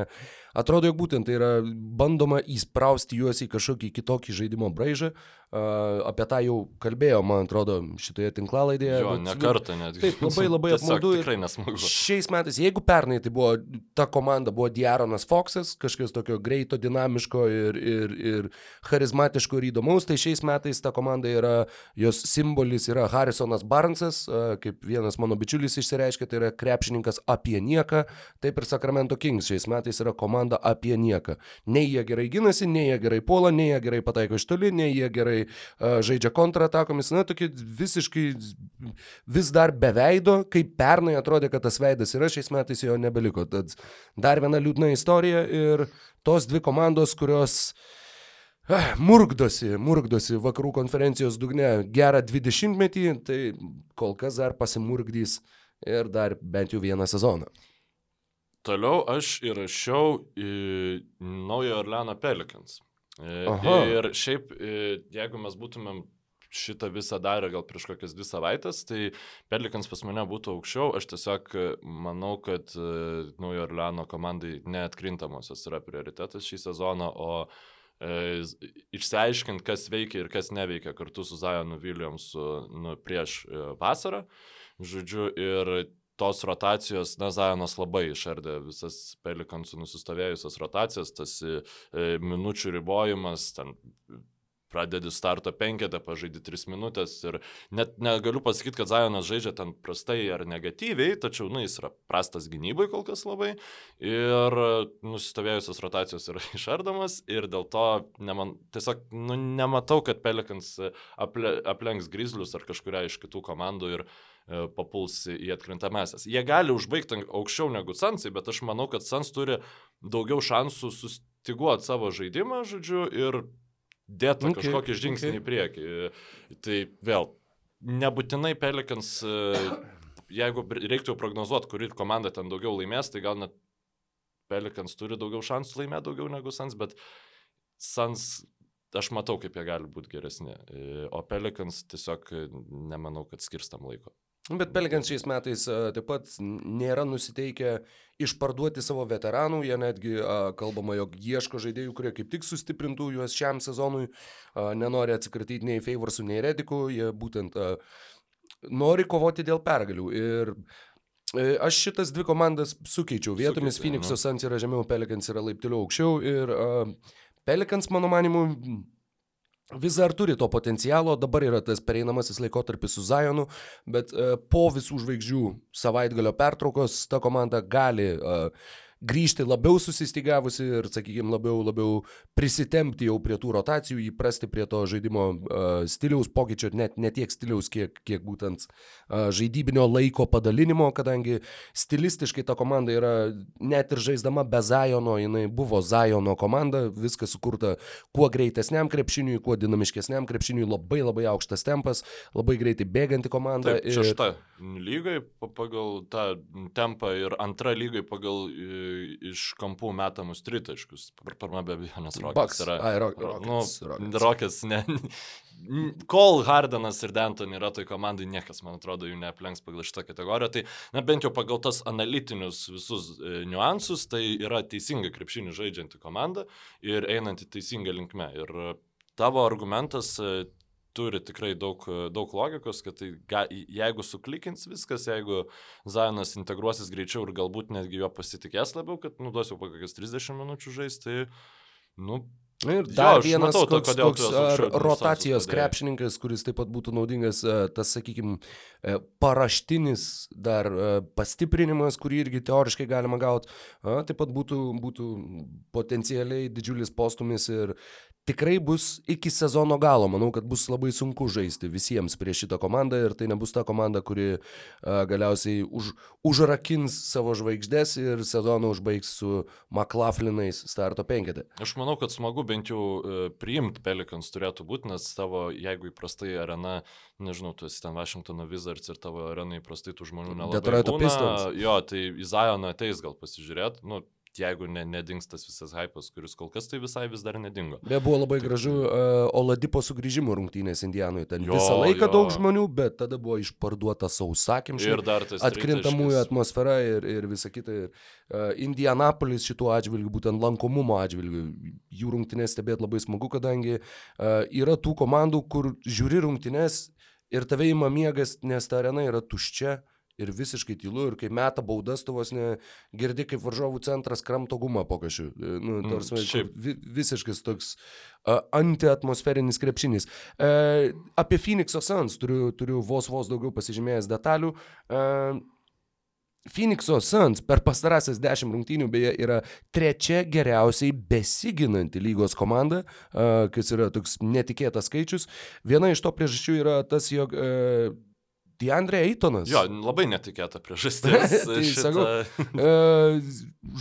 S1: Atrodo, jog būtent tai yra bandoma įsprausti juos į kažkokį kitokį žaidimo braižą. Uh, apie tą jau kalbėjau, man atrodo, šitoje tinklalaidėje.
S2: Jo,
S1: bet,
S2: ne
S1: nu,
S2: kartą net.
S1: taip, labai, labai apmaudu
S2: Tikrai nesmagu.
S1: Šiais metais, jeigu pernai tai buvo, ta komanda buvo Diaronas Foxas, kažkas tokio greito, dinamiško ir, ir, ir charizmatiško ir įdomaus, tai šiais metais ta komanda yra, jos simbolis yra Harrisonas Barnsas, kaip vienas mano bičiulis išsireiškė, tai yra krepšininkas apie nieką, taip ir Sacramento Kings šiais metais yra komanda apie nieką. Nei jie gerai ginasi, nei jie gerai puola, nei jie gerai pataiko iš toli, nei jie gerai a, žaidžia kontratakomis, na, tokie visiškai vis dar be veido, kaip pernai atrodė, kad tas veidas yra, šiais metais jo nebeliko. Tad dar viena liūdna istorija ir tos dvi komandos, kurios ah, murkdosi, murkdosi vakarų konferencijos dugne gerą 20 metį, tai kol kas dar pasimurkdys ir dar bent jau vieną sezoną.
S2: Toliau aš įrašiau į Naujo Orleano Pelicans. E,
S1: Aha.
S2: Ir šiaip, e, jeigu mes būtumėm šitą visą darę gal prieš kokias dvi savaitės, tai Pelikans pas mane būtų aukščiau. Aš tiesiog manau, kad e, Naujo Orleano komandai neatkrintamosios yra prioritetas šį sezoną, o e, išsiaiškint, kas veikia ir kas neveikia kartu su Zajonu Williamsu nu, prieš vasarą. Žodžiu, ir tos rotacijos, na, Zajonas labai išardė visas Pelikansų nusistovėjusias rotacijas, tas e, minučių ribojimas, ten pradedi starto penketą, pažaidži tris minutės ir net negaliu pasakyti, kad Zajonas žaidžia ten prastai ar negatyviai, tačiau, na, jis yra prastas gynybai kol kas labai ir nusistovėjusios rotacijos yra išardomas ir dėl to neman, tiesiog nu, nematau, kad Pelikans aple, aplenks Grizzlius ar kažkuria iš kitų komandų ir e, papuls į atkrintamasias. Jie gali užbaigti aukščiau negu Sansai, bet aš manau, kad Sans turi daugiau šansų sustiguoti savo žaidimą, žodžiu, ir dėti
S1: Okay,
S2: okay, kažkokį žingsnį
S1: okay.
S2: į priekį. Tai vėl, nebūtinai Pelikans, e, jeigu reiktų prognozuoti, kuri komanda ten daugiau laimės, tai gal net Pelikans turi daugiau šansų laimėti daugiau negu Sans, bet Sans aš matau, kaip jie gali būti geresni. E, O Pelikans tiesiog nemanau, kad skirstam laiko.
S1: Bet Pelikans šiais metais taip pat nėra nusiteikę išparduoti savo veteranų, jie netgi a, kalbama, jog ieško žaidėjų, kurie kaip tik sustiprintų juos šiam sezonui, a, nenori atsikratyti nei Favorsų, nei Redikų, jie būtent a, nori kovoti dėl pergalių. Ir e, aš šitas dvi komandas sukeičiau. Vietomis Phoenix'o Suns yra žemiau, Pelicans yra laipteliu aukščiau. Ir uh, Pelicans, mano manimu, vis dar turi to potencialo, dabar yra tas pereinamasis laikotarpis su Zionu, bet uh, po visų žvaigždžių savaitgalio pertraukos ta komanda gali uh, grįžti labiau susistygavusi ir, sakykime, labiau, labiau prisitempti jau prie tų rotacijų, įprasti prie to žaidimo uh, stiliaus pokyčio, net ne tiek stiliaus, kiek, kiek būtent uh, žaidybinio laiko padalinimo, kadangi stilistiškai ta komanda yra net ir žaisdama be Zajono, jinai buvo Zajono komanda, viskas sukurta kuo greitesniam krepšiniui, kuo dinamiškesniam krepšiniui, labai labai aukštas tempas, labai greitai bėganti komanda.
S2: Taip, šešta lygai pagal tą tempą ir antra lygai pagal iš kampų metamus tritaškus. Pirma be abejonės Rokas yra.
S1: Ai, ro Rockets,
S2: nu,
S1: Rockets.
S2: Rokas ne. Kol Hardenas ir Denton yra toj komandai, niekas, man atrodo, jų neaplenks pagal šitą kategoriją. Tai, na, bent jau pagal tas analitinius visus e, niuansus, tai yra teisinga krepšinį žaidžianti komanda ir einanti teisinga linkme. Ir e, tavo argumentas e, turi tikrai daug, daug logikos, kad tai, ga, jeigu suklikins viskas, jeigu Zajonas integruosis greičiau ir galbūt netgi juo pasitikės labiau, kad nuduosiu kokias 30 minučių žaisti, tai, nu,
S1: Ir dar
S2: aš
S1: vienas
S2: matau, to,
S1: toks,
S2: kodėl
S1: ar,
S2: aukščiau
S1: rotacijos krepšininkas, kuris taip pat būtų naudingas, e, tas, sakykime, paraštinis dar e, pastiprinimas, kurį irgi teoriškai galima gauti, taip pat būtų, būtų potencialiai didžiulis postumis ir tikrai bus iki sezono galo. Manau, kad bus labai sunku žaisti visiems prieš šitą komandą ir tai nebus ta komanda, kuri a, galiausiai už, užrakins savo žvaigždės ir sezoną užbaigs su McLaughlinais starto penketė.
S2: Aš manau, kad smagu bent jau e, priimti Pelikans turėtų būti, nes tavo, jeigu įprastai arena, nežinau, tu esi ten Washingtono Wizards ir tavo arena įprastai tų žmonių nelabai.
S1: Detroito. Pistons.
S2: Jo, tai į Zajoną ateis gal pasižiūrėti, nu, jeigu ne, nedings tas visas hypas, kuris kol kas tai visai vis dar nedingo.
S1: Be buvo labai gražu uh, Oladipo sugrįžimo rungtynės Indianoje. Ten
S2: Jo,
S1: visą laiką
S2: jo.
S1: daug žmonių, bet tada buvo išparduota sausakimšiai.
S2: Ir dar tas
S1: Atkrintamųjų atmosfera ir, ir visa kita. Ir, uh, Indianapolis šituo atžvilgiu, būtent lankomumo atžvilgiu, jų rungtynės stebėti labai smagu, kadangi uh, yra tų komandų, kur žiūri rungtynės ir tave įma miegas, nes ta arena yra tuščia. Ir visiškai tylu, ir kai meta baudas, tu vos ne girdi, kaip varžovų centras kramto gumą po kažkiu. Nu,
S2: Mm,
S1: tarsi,
S2: šiaip.
S1: vi, visiškas toks uh, antiatmosferinis krepšinis. Uh, apie Phoenix'o Suns turiu, turiu vos vos daugiau pasižymėjęs detalių. Uh, Phoenix'o Suns per pastarąsias 10 rungtynių beje yra trečia geriausiai besiginanti lygos komanda, kas yra toks netikėtas skaičius. Viena iš to priežasčių yra tas, jog uh, Deandre Eitonas.
S2: Jo, labai netikėta priežastis.
S1: Tai sakau, E,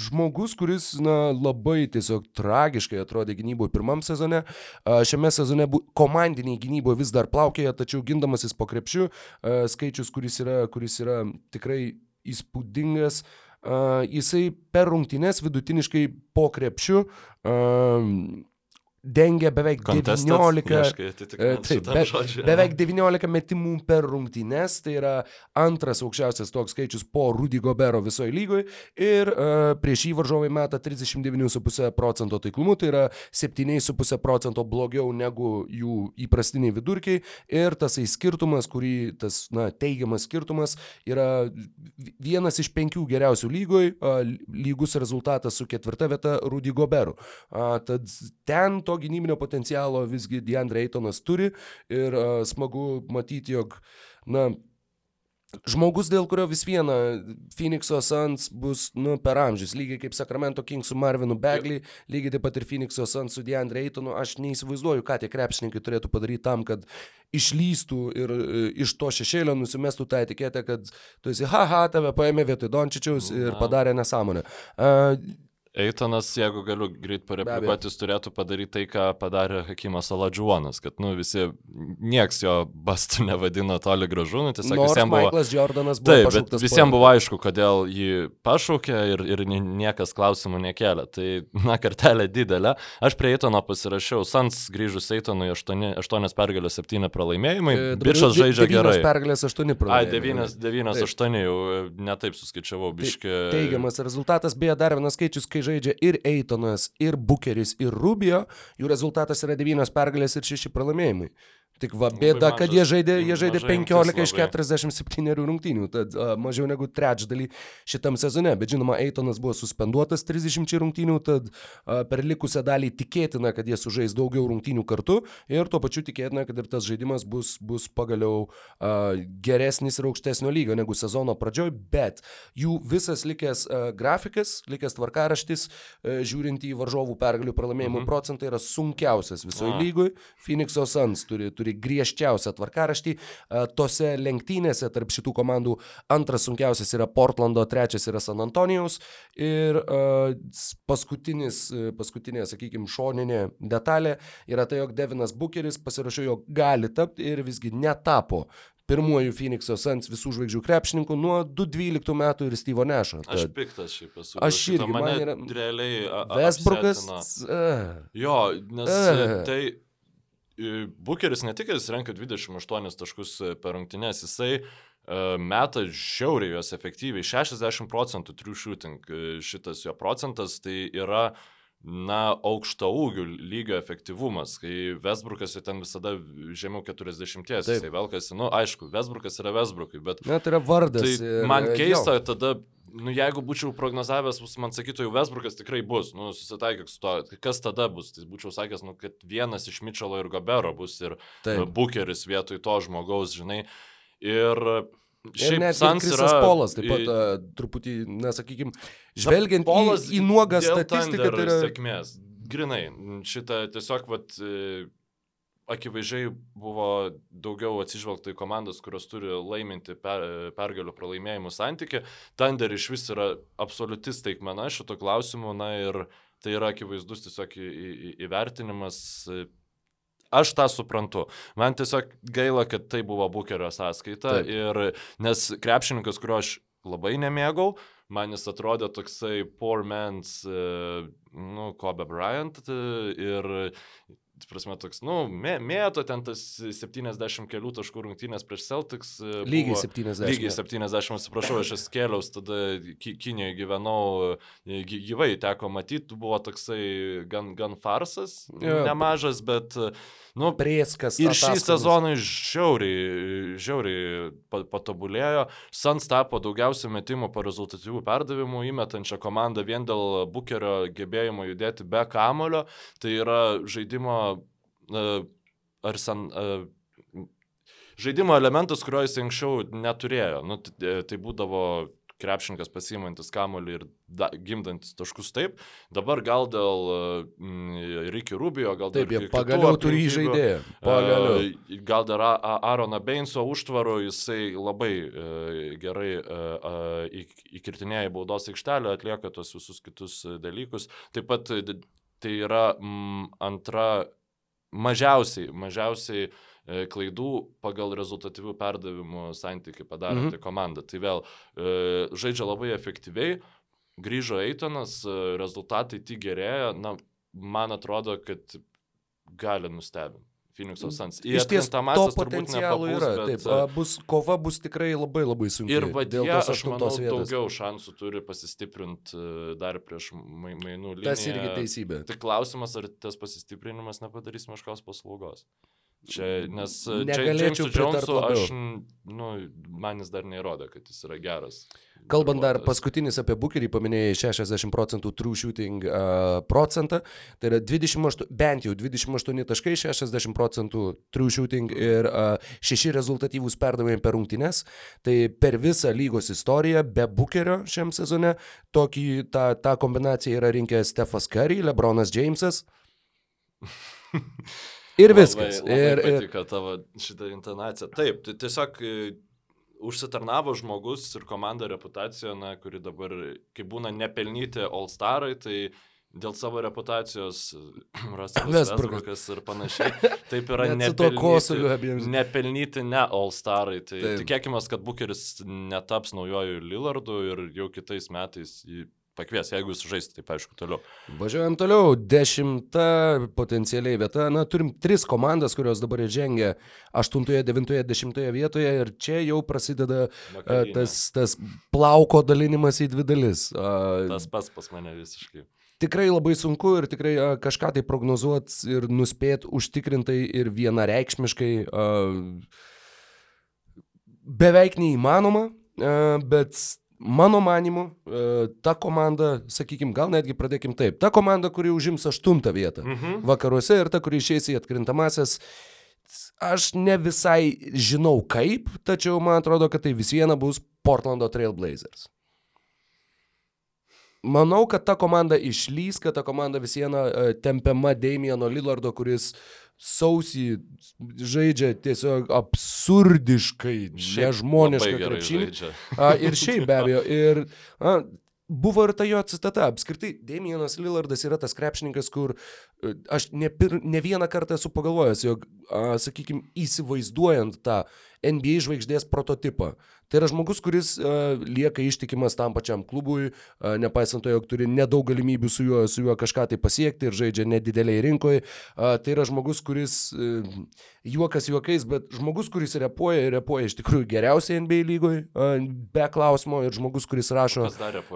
S1: žmogus, kuris na, labai tiesiog tragiškai atrodė gynyboje pirmam sezone, e, šiame sezone bu, komandiniai gynyboje vis dar plaukėja, tačiau gindamasis po krepšiu, e, skaičius, kuris yra, kuris yra tikrai įspūdingas, e, jisai per rungtynes vidutiniškai po krepšiu e, dengia beveik? 19
S2: Ieškai atitikmens
S1: E, Taip,
S2: šitam
S1: be,
S2: žodžiui.
S1: beveik 19 metimų per rungtynes, tai yra antras aukščiausias toks skaičius po Rudy Gobero visoje lygoje ir uh, prieš jį varžovai meta 39,5 procento taiklumu, tai yra 7,5 procento blogiau negu jų įprastiniai vidurkiai ir tasai skirtumas, kurį tas na, teigiamas skirtumas yra vi- vienas iš penkių geriausių lygoje, uh, lygus rezultatas su ketvirta vieta Rudy Goberu. Uh, tad ten to gynybinio potencialo visgi Deandre Eitonas turi ir uh, smagu matyti, jog, na, žmogus, dėl kurio vis viena Phoenix'o Suns bus, nu, per amžius, lygiai kaip Sacramento Kings su Marvinu Begley, lygiai taip pat ir Phoenix'o Suns su Deandre Eitonu, aš neįsivaizduoju, ką tie krepšininkai turėtų padaryti tam, kad išlystų ir e, iš to šešėlio nusimestų tą etiketę, kad tu esi, haha, tave paėmė vietoj Dončičiaus ir padarė nesąmonę. Uh,
S2: Eitonas, jeigu galiu greit pareplikuoti, jis turėtų padaryti tai, ką padarė Hakimas Aladžuonas, kad, nu, visi, nieks jo bastų nevadino toli gražu, nu, tiesiog
S1: Nors
S2: visiems buvo...
S1: Michaelas Jordanas buvo
S2: Taip, bet visiems buvo aišku, kodėl jį pašaukė ir, ir nie- niekas klausimų nekėlė. Tai, na, kartelė didelė. Aš prie Eitono pasirašiau, Sans grįžus Eitonui 8, 8 pergalės, 7 pralaimėjimai.
S1: E, de-
S2: žaidžia gerai.
S1: pergalės, aštuoni
S2: Ai,
S1: pralaimėjimai.
S2: 9, 9,
S1: Taip.
S2: 8 jau e, netaip suskaičiavau, biški.
S1: Teigiamas rezultatas, beje, dar vienas skaičius, kai žaidžia ir Eitonas, ir Bukeris, ir Rubio, jų rezultatas yra 9 pergalės ir 6 pralaimėjimai. Tik va, bėda, kad jie žaidė, jie žaidė
S2: mažai
S1: 15 iš
S2: labai.
S1: 47 rungtynių, tad uh, mažiau negu trečdalį šitam sezone. Bet žinoma, Eitonas buvo suspenduotas 30 rungtynių, tad uh, per likusią dalį tikėtina, kad jie sužais daugiau rungtynių kartu ir tuo pačiu tikėtina, kad ir tas žaidimas bus, bus pagaliau uh, geresnis ir aukštesnio lygio negu sezono pradžioj, bet jų visas likęs uh, grafikas, likęs tvarkaraštis, uh, žiūrint į varžovų pergalių pralaimėjimų mhm. procentą, yra sunkiausias visoje
S2: A.
S1: lygoje. Phoenix'o Suns turi, turi griežčiausią tvarkaraštį. A, Tose lenktynėse tarp šitų komandų antras sunkiausias yra Portlando, trečias yra San Antonijaus. Ir s- paskutinis, e, paskutinė, sakykime, šoninė detalė yra tai, jog Devinas Bucheris pasirašė, jog gali tapti ir visgi netapo pirmuoju Phoenix'o Suns visų žvaigždžių krepšininkų nuo 2012 metų ir Steve'o Nešo.
S2: Aš piktas šiaip esu.
S1: Aš irgi, man yra-
S2: realiai.
S1: Vesbrukas. Uh,
S2: Jo, nes e, tai Bucheris ne tik, jis renka 28 taškus e, per rungtynes, jisai e, meta žiauriai juos efektyviai. 60 procentų true shooting e, šitas jo procentas tai yra na, aukšta ūgių lygio efektyvumas, kai Vesbrukas jau ten visada žemiau 40,
S1: Taip.
S2: jisai velkasi, nu, aišku, Vesbrukas yra Vesbrukui, bet
S1: Na, tai yra vardas.
S2: Tai
S1: ir,
S2: man
S1: e,
S2: keista,
S1: jo.
S2: tada, nu, jeigu būčiau prognozavęs, man sakytų, jau Vesbrukas tikrai bus, nu, susitaikyk su to, Tai kas tada bus, tai būčiau sakęs, nu, kad vienas iš Mitchelo ir Gobero bus ir
S1: Taip.
S2: Bucheris vietoj to žmogaus, žinai. Ir šiaip
S1: net
S2: Sans yra...
S1: Polas taip pat a, truputį, na, sakykime, žvelgiant
S2: Polas
S1: į, į nuogą statistiką, tai yra...
S2: Sėkmės. Grinai, šitą tiesiog, vat, e, akivaizdžiai buvo daugiau atsižvelgta į komandas, kurios turi laiminti per, pergalių pralaimėjimų santyki. Thunder iš vis yra absoliuti staigmena šito klausimu, na ir tai yra akivaizdus tiesiog į, į, įvertinimas. Aš tą suprantu. Man tiesiog gaila, kad tai buvo Bukerio sąskaita.
S1: Taip.
S2: Ir, nes krepšininkas, kurio aš labai nemėgau, man jis atrodė toksai poor man's, e, nu, Kobe Bryant e, ir, prasme, toks, nu, mė, mėto ten tas 70 kelių taškų rungtynės prieš Celtics. e,
S1: Lygiai
S2: buvo-
S1: 70.
S2: Lygiai 70, atsiprašau, aš esu kėliaus, tada Ki- Kinijoje gyvenau, e, gy- gyvai teko matyti, buvo toksai gan, gan farsas,
S1: Jo.
S2: nemažas, bet, nu,
S1: Prieskas.
S2: Ir šį sezoną žiauriai, žiauriai pa- patobulėjo. Sans tapo daugiausiai metimų po rezultatyvių perdavimų įmetančią komandą vien dėl Bukerio gebėjimo judėti be kamulio. Tai yra žaidimo uh, ar sen... Uh, Žaidimo elementas, kurio jis anksčiau neturėjo. Nu, e, tai būdavo krepšininkas pasiimantis kamolį ir da, gimdantis taškus taip. Dabar gal dėl mm, Ricky Rubio, gal
S1: Taip,
S2: dėl
S1: jie
S2: kitų
S1: pagaliau turi žaidėją. Pagaliau.
S2: E, Gal dar A- A- Aaroną Beinso užtvarų, jisai labai e, gerai e, e, įk- įkirtinėja baudos aikštelę, atlieka tos visus kitus e, dalykus. Taip pat e, tai yra mm, antra mažiausiai, mažiausiai e, klaidų pagal rezultatyvių perdavimų santykių padaranti mhm. komanda. Tai vėl e, žaidžia labai efektyviai, grįžo Eitonas, e, rezultatai tik gerėja, na, man atrodo, kad gali nustebinti. Phoenix'o Suns.
S1: Iš ties to potencialo
S2: nepapūs,
S1: yra.
S2: bet,
S1: Taip,
S2: e,
S1: bus, kova bus tikrai labai labai sunki.
S2: Ir vad
S1: dėl
S2: jie,
S1: tos
S2: aš manau,
S1: vietos.
S2: daugiau šansų turi pasistiprinti e, dar prieš mai- mainų liniją.
S1: Tas irgi teisybė.
S2: Tik klausimas, ar tas pasistiprinimas nepadarys meškos paslaugos. Čia, nes e, čia
S1: Negalėčiau
S2: Jonesui
S1: labiau.
S2: aš, nu, man jis dar neįrodė, kad jis yra geras.
S1: Kalbant dar paskutinis apie Bukerį, paminėjai 60 procentų true shooting uh, procentą, tai yra 28, bent jau 28 taškai, 60 procentų true shooting ir uh, 6 rezultatyvūs perdavimai per rungtynes. Tai per visą lygos istoriją be Bukerio šiam sezone tokį, tą, tą kombinaciją yra rinkęs Stefas Curry, Lebronas Jamesas. Ir viskas.
S2: Labai, labai
S1: ir, ir,
S2: patiko tavo šitą intonaciją. Taip, tai tiesiog e, užsitarnavo žmogus ir komanda reputaciją, na, kuri dabar, kai būna nepelnyti All-Starai, tai dėl savo reputacijos
S1: Westbrookas.
S2: Vesbrukas ir panašiai. Taip yra nepelnyti, nepelnyti ne All-Starai. Tai
S1: Taip.
S2: tikėkime, kad Bukeris netaps naujojų Lillardu ir jau kitais metais jį pakvies, jeigu jūs žaisite, taip aišku, toliau.
S1: Važiuojam toliau. Dešimta potencialiai vieta. Na, turim tris komandas, kurios dabar žengia 8, 9, 10 vietoje ir čia jau prasideda uh, tas, tas plauko dalinimas į dvi dalis.
S2: Uh, tas pas pas mane visiškai
S1: tikrai labai sunku ir tikrai a, kažką tai prognozuoti ir nuspėti užtikrintai ir vienareikšmiškai a, beveik neįmanoma, a, bet mano manimu, a, ta komanda, sakykime, gal netgi pradėkim taip, ta komanda, kuri užims aštuntą vietą mhm. vakaruose ir ta, kuri išeis į atkrintamasias, aš ne visai žinau kaip, tačiau man atrodo, kad tai vis viena bus Portlando Trailblazers manau, kad ta komanda išlys, kad ta komanda vis viena uh, tempiama Damieno Lillardo, kuris sausį žaidžia tiesiog absurdiškai, nežmoniškai krepšinį. Ir šiaip be abejo. Ir a, buvo ir ta jo citata. Apskritai, Damienas Lillardas yra tas krepšininkas, kur e, aš ne, pir, ne vieną kartą esu pagalvojęs, jog, sakykime, įsivaizduojant tą NBA žvaigždės prototipą, Tai yra žmogus, kuris uh, lieka ištikimas tam pačiam klubui, uh, nepaisant to, jog turi nedaug galimybių su juo, su juo kažką tai pasiekti ir žaidžia nedideliai rinkoje. Uh, tai yra žmogus, kuris uh, juokas juokais, bet žmogus, kuris repuoja ir repuoja iš tikrųjų geriausiai NBA lygoje, uh, be klausimo, ir žmogus, kuris rašo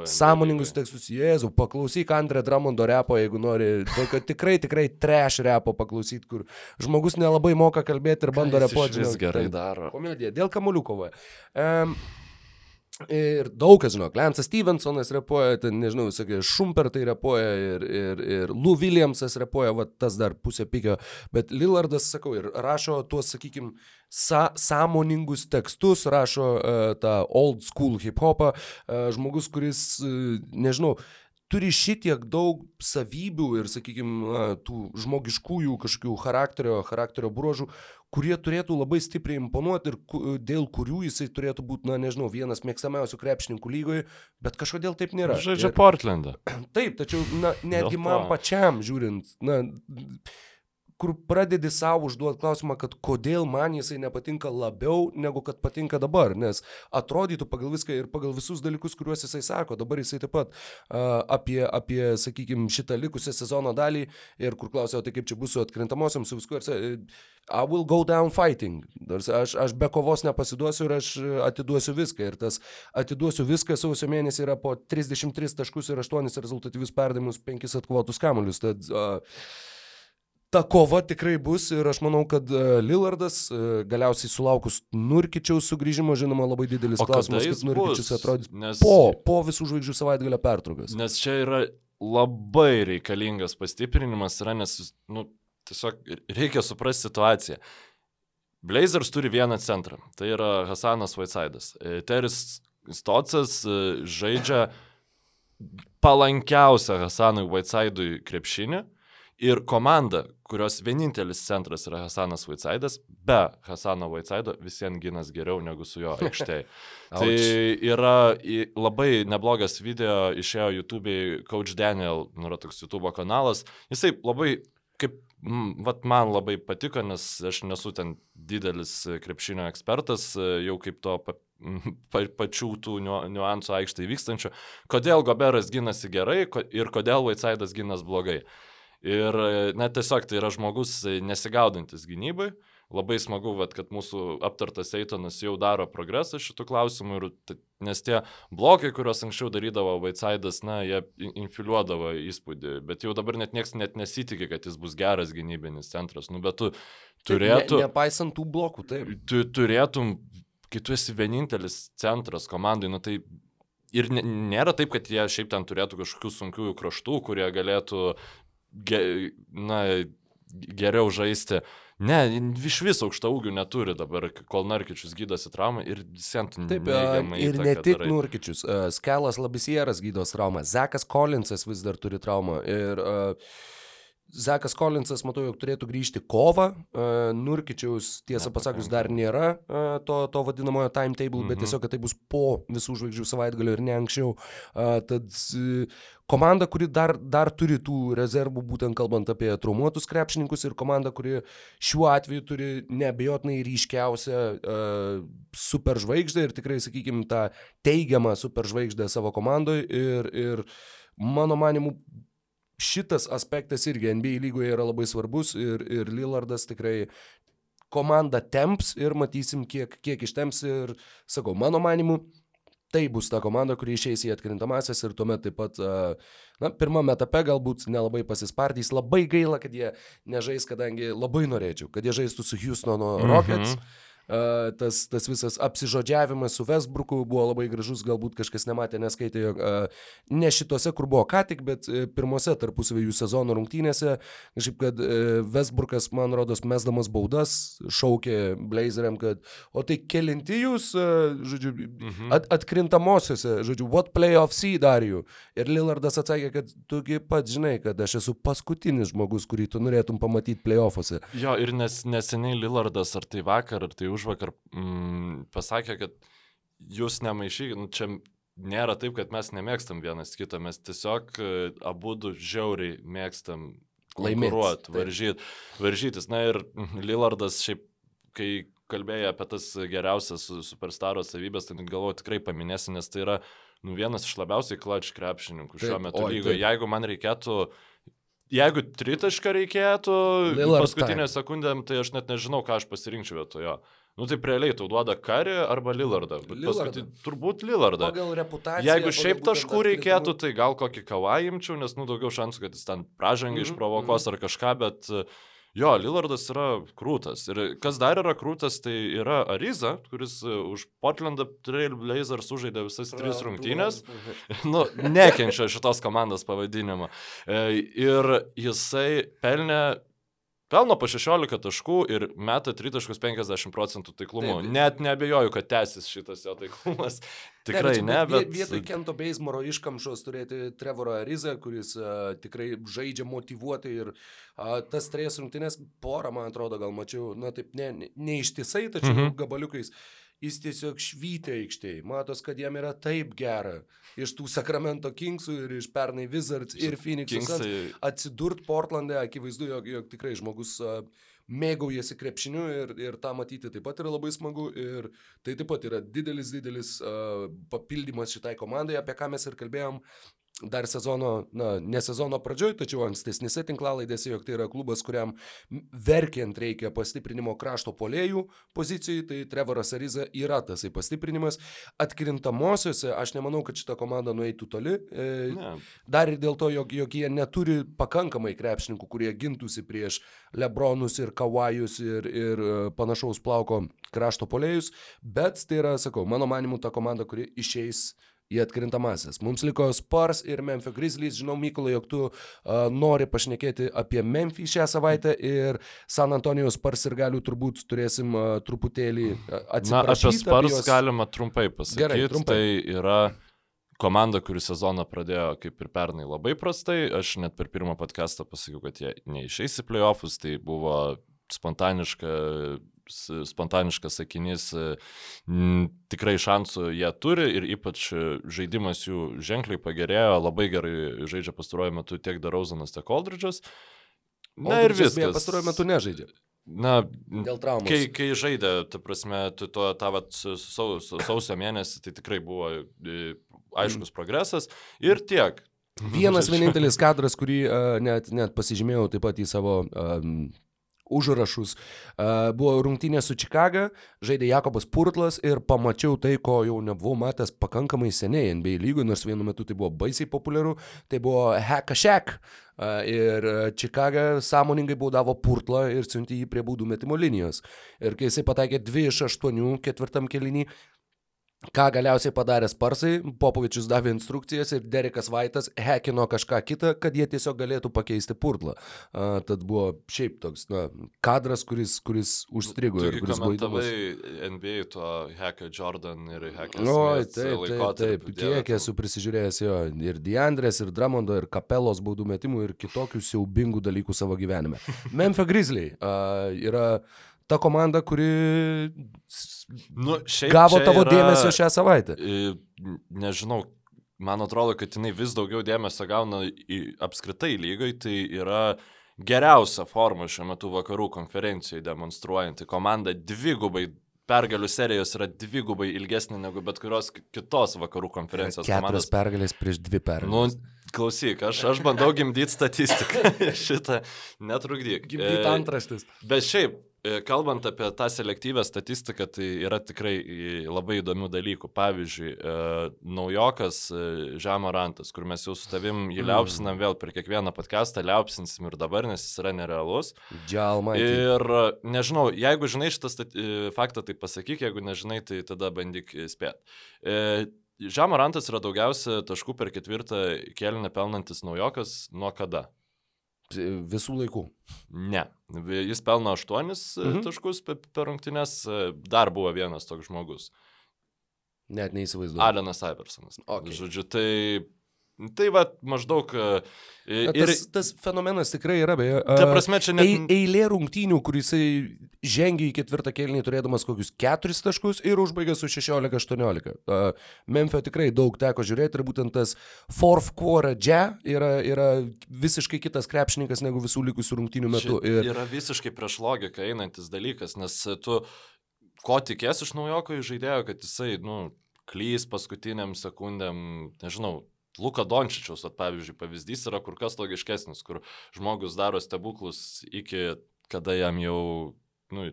S1: sąmoningus tekstus. Jėzau, paklausyk Andrė Dramondo repo, jeigu nori, tokio tikrai, tikrai trash repo paklausyti, kur žmogus nelabai moka kalbėti ir bando repuoti.
S2: Jis gerai daro.
S1: Komedija, dėl kamuolių kovoja. Um, Ir daug kas žino, Lensas Stevensonas repuoja, ten, nežinau, sakė, Šumpertai repuoja ir, ir, ir Lou Williamsas repuoja, va tas dar pusė pikio, bet Lillardas, sakau, ir rašo tuos, sakykime, sa sąmoningus tekstus, rašo uh, tą old school hip hopą, uh, žmogus, kuris, uh, nežinau, turi šitiek daug savybių ir, sakykime, tų žmogiškųjų kažkokių charakterio, charakterio bruožų, kurie turėtų labai stipriai imponuoti ir dėl kurių jisai turėtų būti, na nežinau, vienas mėgstamiausių krepšininkų lygoje, bet kažkodėl taip nėra.
S2: Žaidžia ir, Portlandą.
S1: Taip, tačiau, na, netgi man pačiam žiūrint, na, kur pradedi savo užduoti klausimą, kad kodėl man jisai nepatinka labiau negu kad patinka dabar, nes atrodytų pagal viską ir pagal visus dalykus, kuriuos jisai sako, dabar jisai taip pat uh, apie, apie sakykime, šitą likusią sezono dalį ir kur klausiau, tai kaip čia bus su atkrintamosiam, su viskuo, ir I will go down fighting. Aš, aš be kovos nepasiduosiu ir aš atiduosiu viską. Ir tas atiduosiu viską sausio mėnesį yra po 33 taškus ir 8 rezultatyvius perdavimus, 5 atkovotus kamuolius. Tad, uh, ta kova tikrai bus ir aš manau, kad uh, Lillardas uh, galiausiai sulaukus Nurkičiaus sugrįžimo, žinoma, labai didelis o klausimas, kaip Nurkičius atrodys nes... po, po visų žvaigždžių savaitgalio pertraukas.
S2: Nes čia yra labai reikalingas pastiprinimas, yra, nes, nu, tiesiog reikia suprasti situaciją. Blazers turi vieną centrą, tai yra Hasanas Vaitsaidas. E, Teris Stocas e, žaidžia palankiausią Hasanui Vaitsaidui krepšinį Ir komanda, kurios vienintelis centras yra Hasanas Vaitsaidas, be Hasano Vaitsaido visiems ginas geriau negu su jo aikštėje. tai yra labai neblogas video, išėjo YouTube'ai Coach Daniel, nu yra toks YouTube kanalas. Jisai labai, kaip, vat man labai patiko, nes aš nesu ten didelis krepšinio ekspertas, jau kaip to pa, pa, pačių tų niuansų aikštėje vykstančių, kodėl Goberas ginasi gerai ir kodėl Vaitsaidas ginas blogai. Ir net tiesiog tai yra žmogus nesigaudantis gynybai. Labai smagu, vat, kad mūsų aptartas Eitonas jau daro progresą šitų klausimų, ir, nes tie blokai, kuriuos anksčiau darydavo Vaitsaidas, na, jie infiliuodavo įspūdį, bet jau dabar net niekas net nesitikė, kad jis bus geras gynybinis centras. Nu, bet tu turėtum...
S1: Ne, nepaisant tų blokų, taip.
S2: Tu turėtum, kai tu esi vienintelis centras komandai, nu tai ir nėra taip, kad jie šiaip ten turėtų kažkokių sunkių kraštų, kurie galėtų ge, na, geriau žaisti. Ne, iš vis aukšta ūgių neturi dabar, kol Narkičius gydosi traumą ir sent
S1: Taip, ir ne tik darai. Narkičius, uh, Skelas Labisieras gydos traumą, Zekas Collinsas vis dar turi traumą ir uh, Zekas Kolinsas, matau, jog turėtų grįžti kovą. Uh, Nurkičiaus, tiesą pasakius, dar nėra uh, to, to vadinamojo timetable, mhm. bet tiesiog, kad tai bus po visų žvaigždžių savaitgalio ir ne anksčiau. Uh, tad komanda, kuri dar, dar turi tų rezervų, būtent kalbant apie traumuotus krepšininkus ir komanda, kuri šiuo atveju turi neabejotinai ryškiausią uh, superžvaigždę ir tikrai, sakykime, tą teigiamą superžvaigždę savo komandoje. Ir, ir mano manimu, šitas aspektas irgi NBA lygoje yra labai svarbus ir, ir Lillardas tikrai komanda temps ir matysim, kiek, kiek ištems ir, sakau, mano manimu, tai bus ta komanda, kuri išeis į atkrintamasias ir tuomet taip pat, na, pirmame etape galbūt nelabai pasispardys, labai gaila, kad jie nežais, kadangi labai norėčiau, kad jie žaistų su Houstono Rockets. Mm -hmm tas, tas visas apsižodžiavimas su Westbrooku buvo labai gražus, galbūt kažkas nematė, neskaitė, jog ne šitose, kur buvo ką tik, bet e, pirmose tarpusavėjų sezono rungtynėse, kažkaip, kad e, Westbrookas, man rodos, mesdamas baudas, šaukė Blazeriam, kad, o tai kelinti jūs, e, žodžiu, mhm. at, atkrintamosiose, žodžiu, what playoff seed are you? Ir Lillardas atsakė, kad tugi pats žinai, kad aš esu paskutinis žmogus, kurį tu norėtum pamatyti playoffuose.
S2: Jo, ir nes, neseniai Lillardas, ar tai vakar, ar tai už vakar mm, pasakė, kad jūs nemaišykit, nu, čia nėra taip, kad mes nemėgstam vienas kitą, mes tiesiog e, abu du žiauriai mėgstam konkuruoti, varžyt, varžytis. Na ir Lillardas šiaip, kai kalbėjai apie tas geriausias superstaro savybės, tai galvoju tikrai paminėsi, nes tai yra nu, vienas iš labiausiai klač krepšininkų šiuo metu lygoje. Jeigu man reikėtų Jeigu tritašką reikėtų, Lillard paskutinę time. sekundę, tai aš net nežinau, ką aš pasirinkčiau vietojo. Nu tai realiai tau duoda Karį arba Lillardą. Paskutinį, turbūt Lillardą.
S1: Pagal reputaciją.
S2: Jeigu šiaip taškų reikėtų, tai gal kokį kavą imčiau, nes nu daugiau šansų, kad jis ten pražangį mm -hmm. išprovokos mm -hmm. ar kažką, bet jo, Lillardas yra krūtas. Ir kas dar yra krūtas, tai yra Ariza, kuris e, už Portlandą Trail Blazers sužaidė visas tris rungtynės. nu, nekenčia šitos komandos pavadinimo. E, ir jisai pelnė Pelno po 16 taškų ir meta 3.50 procentų taiklumu. Taip. Net nebejoju, kad tęsis šitas jo taiklumas. Tikrai ne, ne bet...
S1: Vietoj Kento Beismoro iškamšos turėti Trevorą Arizą, kuris uh, tikrai žaidžia motivuotai ir uh, tas trejas rungtynės porą, man atrodo, gal mačiau, na taip, ne, ne, ištisai, tačiau -hmm. gabaliukais. Uh, jis tiesiog švytė aikštėje. Matos, kad jam yra taip gera. Iš tų Sacramento Kingsų ir iš pernai Wizards ir Phoenix'ų atsidurt Portland'e, akivaizdu, jog, jog tikrai žmogus mėgaujasi krepšiniu ir, ir tą matyti taip pat yra labai smagu ir tai taip pat yra didelis, didelis uh, papildymas šitai komandai, apie ką mes ir kalbėjom dar sezono, na, ne sezono pradžioj, tačiau ankstesnėse tinklalaidėse, jog tai yra klubas, kuriam verkiant reikia pastiprinimo krašto polėjų pozicijai, tai Trevoras Ariza yra tasai pastiprinimas. Atkrintamosiose aš nemanau, kad šita komanda nueitų toli. E, ne. Dar ir dėl to, jog, jog jie neturi pakankamai krepšininkų, kurie gintųsi prieš Lebronus ir Kawajus ir, ir e, panašaus plauko krašto polėjus, bet tai yra, sakau, mano manimu, ta komanda, kuri išeis į atkrintamasis. Mums liko Spars ir Memphis Grizzlies. Žinau, Mykolai, jog tu uh, nori pašnekėti apie Memphis šią savaitę ir San Antonijos Spars ir galių turbūt turėsim uh, truputėlį atsiprašyti. Na,
S2: apie Spars jos... galima trumpai pasakyti. Gerai, trumpai. Tai yra komanda, kuri sezoną pradėjo kaip ir pernai labai prastai. Aš net per pirmą podcastą pasakiau, kad jie neišeis į playoffus. Tai buvo spontaniška spontaniškas sakinys, m, tikrai šansų jie turi ir ypač žaidimas jų ženkliai pagerėjo, labai gerai žaidžia pastaruoju metu tiek Darauzanas, tiek Aldridžas.
S1: Na ir viskas. Pastaruoju metu nežaidžia.
S2: Na, dėl traumos. Kai, kai žaidė, ta prasme, tu to, tą vat, saus, sausio mėnesį, tai tikrai buvo aiškus progresas ir tiek.
S1: Vienas vienintelis kadras, kurį uh, net, net pasižymėjau taip pat į savo um, užrašus. Buvo rungtynė su Čikaga, žaidė Jakobas Purtlas ir pamačiau tai, ko jau nebuvau matęs pakankamai seniai NBA lygoje, nors vienu metu tai buvo baisiai populiaru, tai buvo Shack. Ir Čikaga sąmoningai baudavo Purtlą ir siuntė jį prie baudų metimo linijos. Ir kai jisai pataikė 2 iš 8 ketvirtam kelinį, Ką galiausiai padarė Sparsai, Popovičius davė instrukcijas ir Derekas Vaitas hekino kažką kitą, kad jie tiesiog galėtų pakeisti purtlą. Uh, tad buvo šiaip toks na, kadras, kuris, kuris užstrigo
S2: Tu
S1: ir kuris buvo įdomus.
S2: NBA to Hacka Jordan ir Hacka
S1: Oi,
S2: Smith
S1: taip, taip, taip, kiek esu prisižiūrėjęs jo ir Diandrės, ir Dramondo, ir Kapelos baudų metimų, ir kitokių siaubingų dalykų savo gyvenime. Memphis Grizzly uh, yra ta komanda, kuri
S2: Nu, šiaip
S1: gavo tavo
S2: yra-
S1: dėmesio šią savaitę.
S2: Nežinau, man atrodo, kad jinai vis daugiau dėmesio gauna į apskritai lygoj, tai yra geriausia forma šiuo metu vakarų konferencijoje demonstruojanti komanda dvigubai. Pergalių serijos yra dvigubai ilgesnė negu bet kurios ki- kitos vakarų konferencijos
S1: Keturios
S2: komandos.
S1: pergalės prieš dvi
S2: Nu,
S1: pergalės.
S2: klausyk, aš, aš bandau gimdyti statistiką. Šitą netrukdyk.
S1: Gimdyt
S2: E,
S1: antraštis.
S2: Bet šiaip, kalbant apie tą selektyvę statistiką, tai yra tikrai e, labai įdomių dalykų. Pavyzdžiui, e, naujokas e, Žemorantas, kur mes jau su tavim jį
S1: Mm.
S2: liaupsinam vėl per kiekvieną podcastą, liaupsinsim ir dabar, nes jis yra nerealus.
S1: Džalmai.
S2: Ir e, nežinau, jeigu žinai šitą stati- e, faktą, tai pasakyk, jeigu nežinai, tai tada bandyk e, spėti. E, Žemorantas yra daugiausia taškų per ketvirtą kėlinį pelnantis naujokas nuo kada?
S1: Visų laikų.
S2: Ne. Jis pelno 8
S1: Mhm.
S2: mhm. taškus pe- per rungtynes, dar buvo vienas toks žmogus.
S1: Net neįsivaizduoju.
S2: Alenas Iversonas.
S1: Okay.
S2: Žodžiu, tai... Tai va maždaug... e,
S1: Na,
S2: Ir...
S1: Tas, tas fenomenas tikrai yra, beje.
S2: Ta
S1: a,
S2: prasme, čia net...
S1: eilė rungtynių, kur jisai žengė į ketvirtą kėlinį turėdamas kokius keturis taškus ir užbaigė su 16-18. Uh, Memphio tikrai daug teko žiūrėti ir būtent tas fourth quarter džia yra, yra visiškai kitas krepšininkas negu visų likusių rungtynių metu.
S2: Čia
S1: Ir
S2: yra visiškai prieš logiką einantis dalykas, nes tu ko tikės iš naujoko žaidėjo, kad jisai, nu, klys paskutiniam sekundėm, nežinau, Luka Dončičiaus, at, pavyzdžiui, pavyzdys yra kur kas logiškesnis, kur žmogus daro stebuklus iki kada jam jau, nu,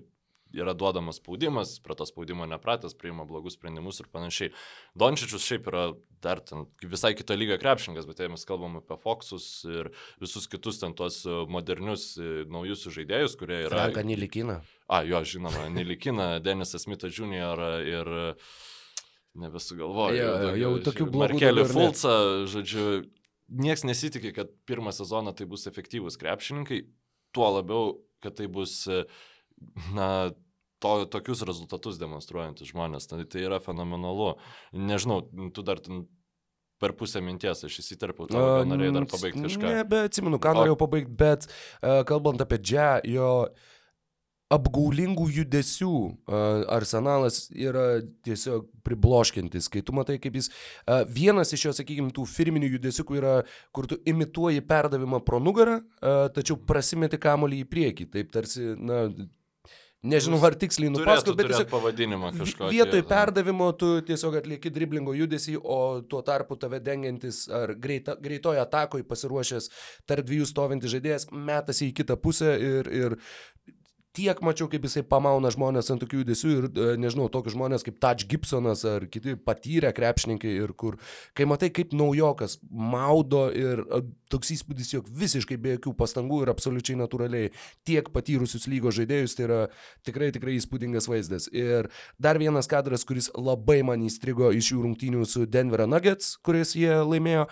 S2: yra duodamas spaudimas, prie to spaudimo nepratęs, priima blogus sprendimus ir panašiai. Dončičius šiaip yra dar ten visai kito lygio krepšininkas, bet jei mes kalbam apie Foxus ir visus kitus ten tuos e, modernius, e, naujus žaidėjus, kurie yra...
S1: Franką Nilikina.
S2: A, jo, žinoma, Nelikina, Denisas Smithas Jr. ir nebesugalvoju.
S1: Jo, jo, jau tokių blogų
S2: Markelį. Fulcą, žodžiu, nieks nesitikė, kad pirmą sezoną tai bus efektyvūs krepšininkai, tuo labiau, kad tai bus, na, to, tokius rezultatus demonstruojantis žmonės. Tai, tai yra fenomenalu. Nežinau, tu dar ten per pusę minties aš įsiterpiau, tau gal norėjai dar pabaigti kažką.
S1: Nebeatsimenu, ką
S2: O-
S1: norėjau pabaigti, bet uh, kalbant apie džia, jo apgaulingų judesių arsenalas yra tiesiog pribloškintis, kai tu matai, kaip jis vienas iš jo, sakykime, tų firminių judesių yra, kur tu imituoji perdavimą pro nugarą, tačiau prasimeti kamolį į priekį, taip tarsi, na, nežinau ar tiksliai
S2: Turėtų
S1: nupasakoti, bet tiesiog
S2: pavadinimą kažkokį.
S1: Vietoj perdavimo tu tiesiog atlieki driblingo judesį, o tuo tarpu tave dengiantis ar greita, greitoje atakoje pasiruošęs tarp dviejų stovintis žaidėjas metasi į kitą pusę ir, ir tiek mačiau, kaip jisai pamauna žmonės ant tokių judesių ir, e, nežinau, tokius žmonės kaip Touch Gibsonas ar kiti patyrę krepšininkai ir kur, kai matai, kaip naujokas maudo ir e, toks įspūdis, jog visiškai be jokių pastangų ir absoliučiai natūraliai tiek patyrusius lygos žaidėjus, tai yra tikrai, tikrai įspūdingas vaizdas. Ir dar vienas kadras, kuris labai man įstrigo iš jų rungtynių su Denverio Nuggets, kuris jie laimėjo.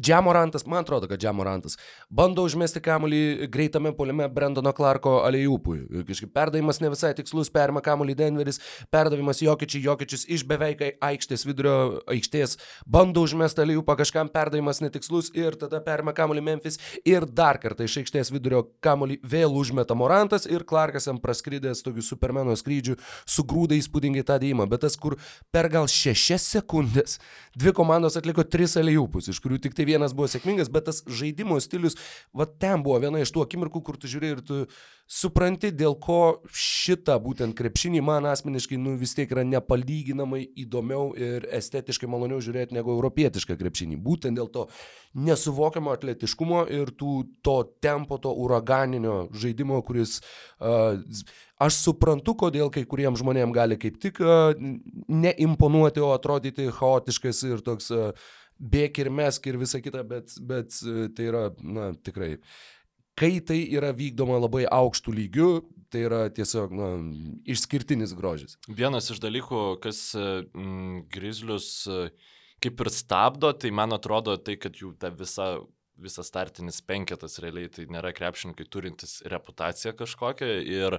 S1: Džiamorantas, man atrodo, kad Džiamorantas bando užmesti kamuolį greitame poliame Brendono Clarko alėjupui. Kažkaip perdavimas ne visai tikslus, perima kamuolį Denveris, perdavimas Jokičiui, Jokičius iš beveik aikštės vidurio aikštės, bando užmesti alėjupą, kažkam perdavimas netikslus ir tada perima kamuolį Memphis ir dar kartą iš aikštės vidurio kamuolį vėl užmeta Morantas ir Clarkas jam praskridęs tokiu supermeno skrydžiu sugrūda įspūdingai tą dėjimą. Bet tas, kur per gal šešias sekundės dvi komandos atliko tris alėjupus, iš kurių tik tai vienas buvo sėkmingas, bet tas žaidimo stilius, va ten buvo viena iš tų akimirkų, kur tu žiūri ir tu supranti, dėl ko šitą būtent krepšinį man asmeniškai nu, vis tiek yra nepalyginamai įdomiau ir estetiškai maloniau žiūrėti negu europietišką krepšinį. Būtent dėl to nesuvokiamo atletiškumo ir tų, to tempo, to uraganinio žaidimo, kuris uh, Aš suprantu, kodėl kai kuriems žmonėms gali kaip tik uh, neimponuoti, o atrodyti chaotiškas ir toks uh, bėk ir mesk ir visa kita, bet, bet uh, tai yra, na, tikrai kai tai yra vykdoma labai aukštų lygių, tai yra tiesiog na, išskirtinis grožis.
S2: Vienas iš dalykų, kas mm, Grizlius kaip ir stabdo, tai man atrodo tai, kad jų ta visa visas startinis penketas realiai tai nėra krepšininkai turintys reputaciją kažkokią ir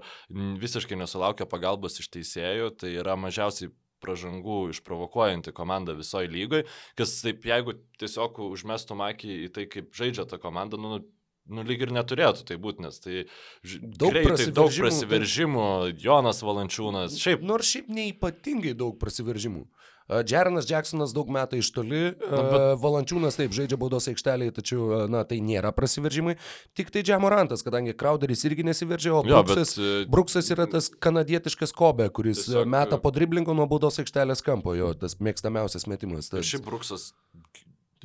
S2: visiškai nesulaukia pagalbos iš teisėjų, tai yra mažiausiai pražangų išprovokuojanti komanda visoje lygoje, kas taip, jeigu tiesiog užmestum akį į tai, kaip žaidžia ta komanda, nu, nu lyg ir neturėtų tai būti, nes tai daug, greitai, prasiveržimų, daug prasiveržimų, Jonas Valančiūnas, šiaip.
S1: Nors šiaip neipatingai daug prasiveržimų. Džeranas Jacksonas daug metų iš toli, na, bet... Valančiūnas taip žaidžia baudos aikštelėje, tačiau na, tai nėra prasiveržimai. Tik tai Džemorantas, kadangi Crowderis irgi nesiveržia, o jo, Bruksas, bet... Bruksas yra tas kanadietiškas kobė, kuris Tiesiog... meta po driblingo nuo baudos aikštelės kampo, jo tas mėgstamiausias metimas.
S2: Tas... Šiaip Bruksas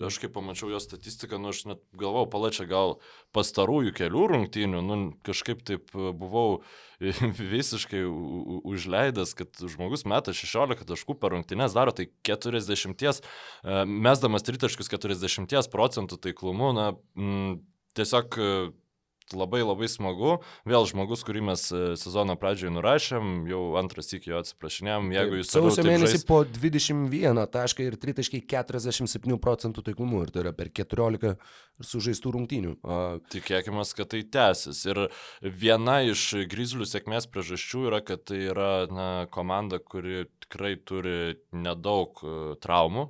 S2: Aš kaip pamačiau jo statistiką, nu aš net galvau, palačia gal pastarųjų kelių rungtynių, nu kažkaip taip e, buvau visiškai užleidęs, kad žmogus meta 16 taškų per rungtynės, daro tai 40, e, mesdamas tritaškus 40 procentų taiklumu, na, m, tiesiog e, labai labai smagu. Vėl žmogus, kurį mes e, sezono pradžioje nurašėm, jau antras iki jo atsiprašinėjom. Jeigu jūs
S1: sausio mėnesį žais... po 21 tašką ir 3.47 procentų taiklumu ir tai yra per 14 sužaistų rungtynių. A...
S2: Tikėkime, kad tai tęsis. Ir viena iš grizlių sėkmės priežasčių yra, kad tai yra na, komanda, kuri tikrai turi nedaug uh, traumų.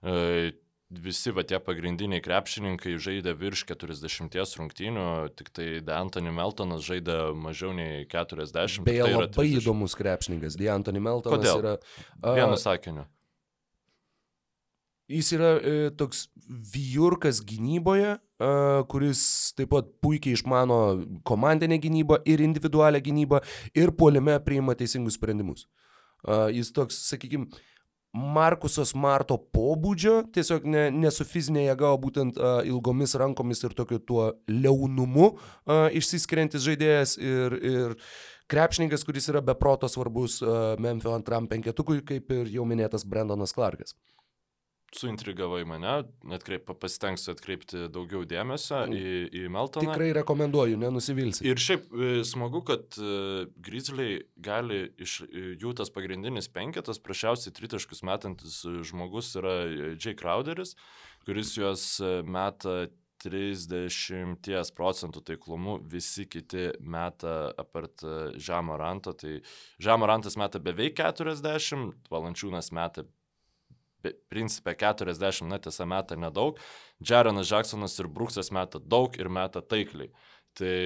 S2: Uh, visi va tie pagrindiniai krepšininkai žaidė virš 40 rungtynių, tik tai D'Antoni Meltonas žaidė mažiau nei 40.
S1: Beje, tai labai 30... įdomus krepšininkas. D'Antoni Meltonas
S2: Kodėl?
S1: yra...
S2: Uh, Vienu sakiniu.
S1: Jis yra e, toks vyjurkas gynyboje, e, kuris taip pat puikiai išmano komandinę gynybą ir individualią gynybą ir puolime priima teisingus sprendimus. E, jis toks, sakykime, Markusas Marto pobūdžio, tiesiog ne, ne su fizinė jėga, o būtent uh, ilgomis rankomis ir tokiu tuo liaunumu uh, išsiskiriantis žaidėjas ir, ir krepšininkas, kuris yra beproto svarbus uh, Memphis antram penketukui, kaip ir jau minėtas Brendonas Clarkas
S2: suintrigavai mane, atkreip, pasitengsiu atkreipti daugiau dėmesio mm. į, į Meltoną.
S1: Tikrai rekomenduoju, nenusivilsi.
S2: Ir šiaip e, smagu, kad uh, Grizzliai gali iš e, jų tas pagrindinis penketas, prašiausiai tritaškus metantis žmogus yra Jay Crowderis, kuris juos meta 30 procentų taiklumu, visi kiti meta apart Žemo Ranto, tai Žemo Rantas meta beveik 40, Valančiūnas meta principė 40, na tiesa, meta nedaug. Jarenas Jacksonas ir Bruksas meta daug ir meta taikliai. Tai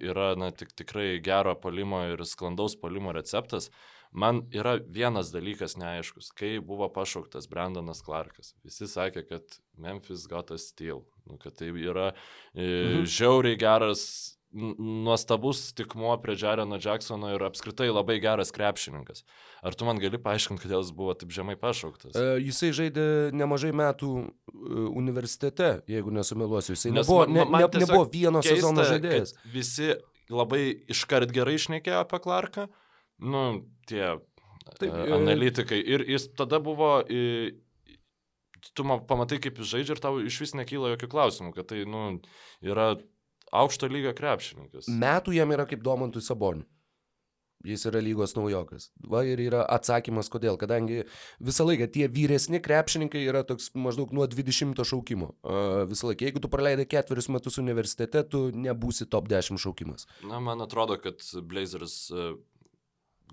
S2: yra na, tik, tikrai gero palimo ir sklandaus palimo receptas. Man yra vienas dalykas neaiškus. Kai buvo pašauktas Brandonas Clarkas, visi sakė, kad Memphis got a steal. Nu, kad tai yra e, mhm. žiauriai geras nuostabus tikmuo prie Jareno Jacksono ir apskritai labai geras krepšininkas. Ar tu man gali paaiškinti, kodėl jis buvo taip žemai pašauktas?
S1: E, jisai žaidė nemažai metų e, universitete, jeigu nesumeluosiu. Jisai Nes nebuvo, man ne, nebuvo vieno keista, sezono žaidėjas.
S2: Visi labai iškart gerai išnekėjo apie Clarką. Nu, tie taip, e, analitikai. Ir jis tada buvo... Tu pamatai, kaip jis žaidžia ir tau iš vis nekyla jokių klausimų, kad tai nu, yra aukšto lygio krepšininkas.
S1: Metų jam yra kaip Domantui Saboniui. Jis yra lygos naujokas. Va ir yra atsakymas, kodėl. Kadangi visą laiką tie vyresni krepšininkai yra toks maždaug nuo 20 šaukimo. Visą laiką, jeigu tu praleidai ketverius metus universitete, tu nebūsi top 10 šaukimas.
S2: Na, man atrodo, kad Blazers uh,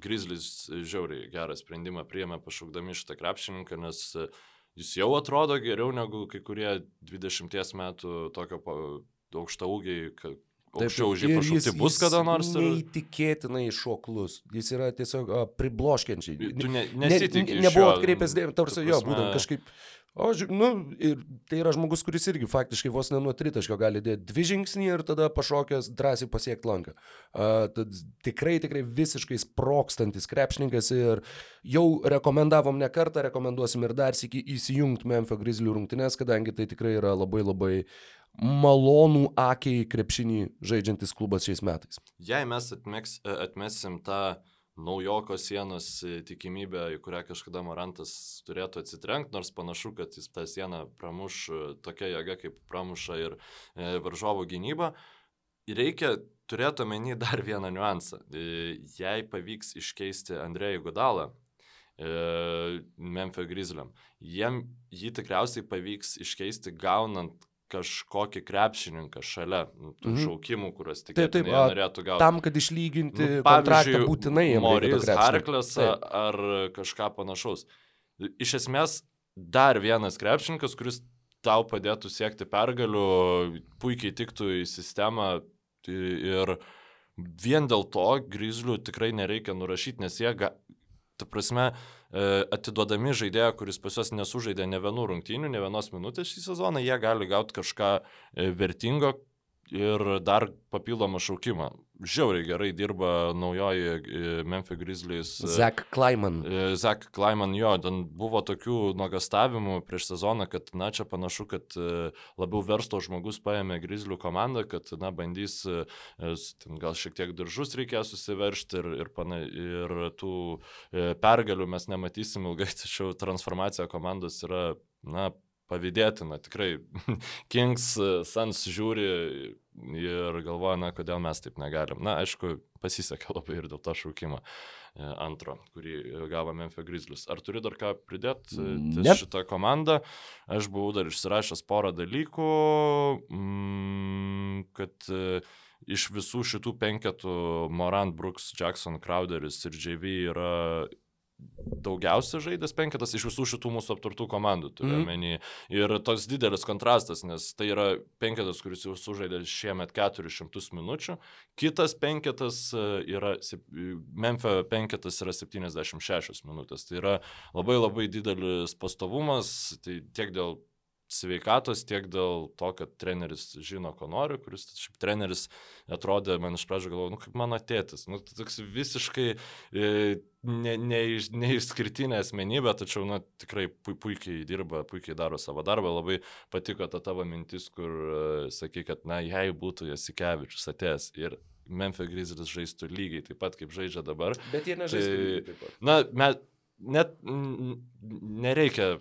S2: Grizzlies žiauriai gerą sprendimą priėmė pašaukdami šitą krepšininką, nes uh, jis jau atrodo geriau negu kai kurie 20 metų tokio aukšta ūgiai, aukščiau už jį pašaukti bus kada nors.
S1: Ir... Neįtikėtinai šoklus. Jis yra tiesiog a, pribloškiančiai.
S2: Tu ne, nesitikė.
S1: Ne, nebuvo atkreipęs dėmesio, tarsi jo, būtent kažkaip. O, nu, ir tai yra žmogus, kuris irgi faktiškai vos ne nuo tritaškio gali dėti dvi žingsnį ir tada pašokęs drąsiai pasiekti lanką. Uh, tad tikrai, tikrai visiškai sprokstantis krepšininkas ir jau rekomendavom ne kartą, rekomenduosim ir dar sėki įsijungti Memphis Grizzly rungtynės, kadangi tai tikrai yra labai labai malonų akiai krepšinį žaidžiantis klubas šiais metais.
S2: Jei mes atmeks, atmesim tą naujoko sienos tikimybę, į kurią kažkada Morantas turėtų atsitrenkti, nors panašu, kad jis tą sieną pramuš e, tokia jėga, kaip pramuša ir e, varžovo gynyba. reikia turėti omeny dar vieną niuansą. Jei pavyks iškeisti Andrėjų Gudalą, Memphis Grizzliam, jiem jį tikriausiai pavyks iškeisti gaunant kažkokį krepšininką šalia tų mhm. šaukimų, kuriuos tik taip, taip, norėtų gauti.
S1: Tam, kad išlyginti nu, kontraktą būtinai.
S2: Moris Harklas ar kažką panašaus. Iš esmės, dar vienas krepšininkas, kuris tau padėtų siekti pergalių, puikiai tiktų į sistemą ir vien dėl to grizlių tikrai nereikia nurašyti, nes jie, ta prasme, E, atiduodami žaidėją, kuris pas juos nesužaidė ne vienų rungtynių, ne vienos minutės šį sezoną, jie gali gauti kažką e, vertingo, ir dar papildomą šaukimą. Žiauriai gerai dirba naujoji e, Memphis Grizzlies.
S1: E, Zach Kleiman.
S2: E, Zach Kleiman, jo, ten buvo tokių nuogastavimų prieš sezoną, kad, na, čia panašu, kad labiau verslo žmogus paėmė Grizzlių komandą, kad, na, bandys, gal šiek tiek diržus reikės susiveršti ir, ir, pana, ir tų pergalių mes nematysim ilgai, tačiau transformacija komandos yra, na, pavydėtina, tikrai. Kings, e, Suns žiūri ir galvoja, na, kodėl mes taip negalim. Na, aišku, pasisekė labai ir dėl to šaukimo e, antro, kurį gavo Memphis Grizzlius. Ar turi dar ką pridėti e, ties šitą komandą? Aš buvau dar išsirašęs porą dalykų, mm, kad iš visų šitų penketų Morant, Brooks, Jackson, Crowderis ir JV yra daugiausia žaidęs penketas iš visų šitų mūsų aptartų komandų, turiu mm. menį. Ir toks didelis kontrastas, nes tai yra penketas, kuris jau sužaidė šiemet 400 minučių, kitas penketas e, yra, Memphis penketas yra 76 minutės. Tai yra labai labai didelis pastovumas, tai tiek dėl sveikatos, tiek dėl to, kad treneris žino, ko nori, kuris šiaip treneris atrodė, man iš pradžių galvoju, nu kaip mano tėtis, nu tai toks visiškai e, ne, ne, neišskirtinė asmenybė, tačiau nu, tikrai pu, puikiai dirba, puikiai daro savo darbą, labai patiko ta tavo mintis, kur e, sakai, kad na, jei būtų Jasikevičius atėjęs ir Memphis Grizzlies žaistų lygiai taip pat, kaip žaidžia dabar.
S1: Bet jie nežaistų tai, lygiai taip pat.
S2: Na, me, net nereikia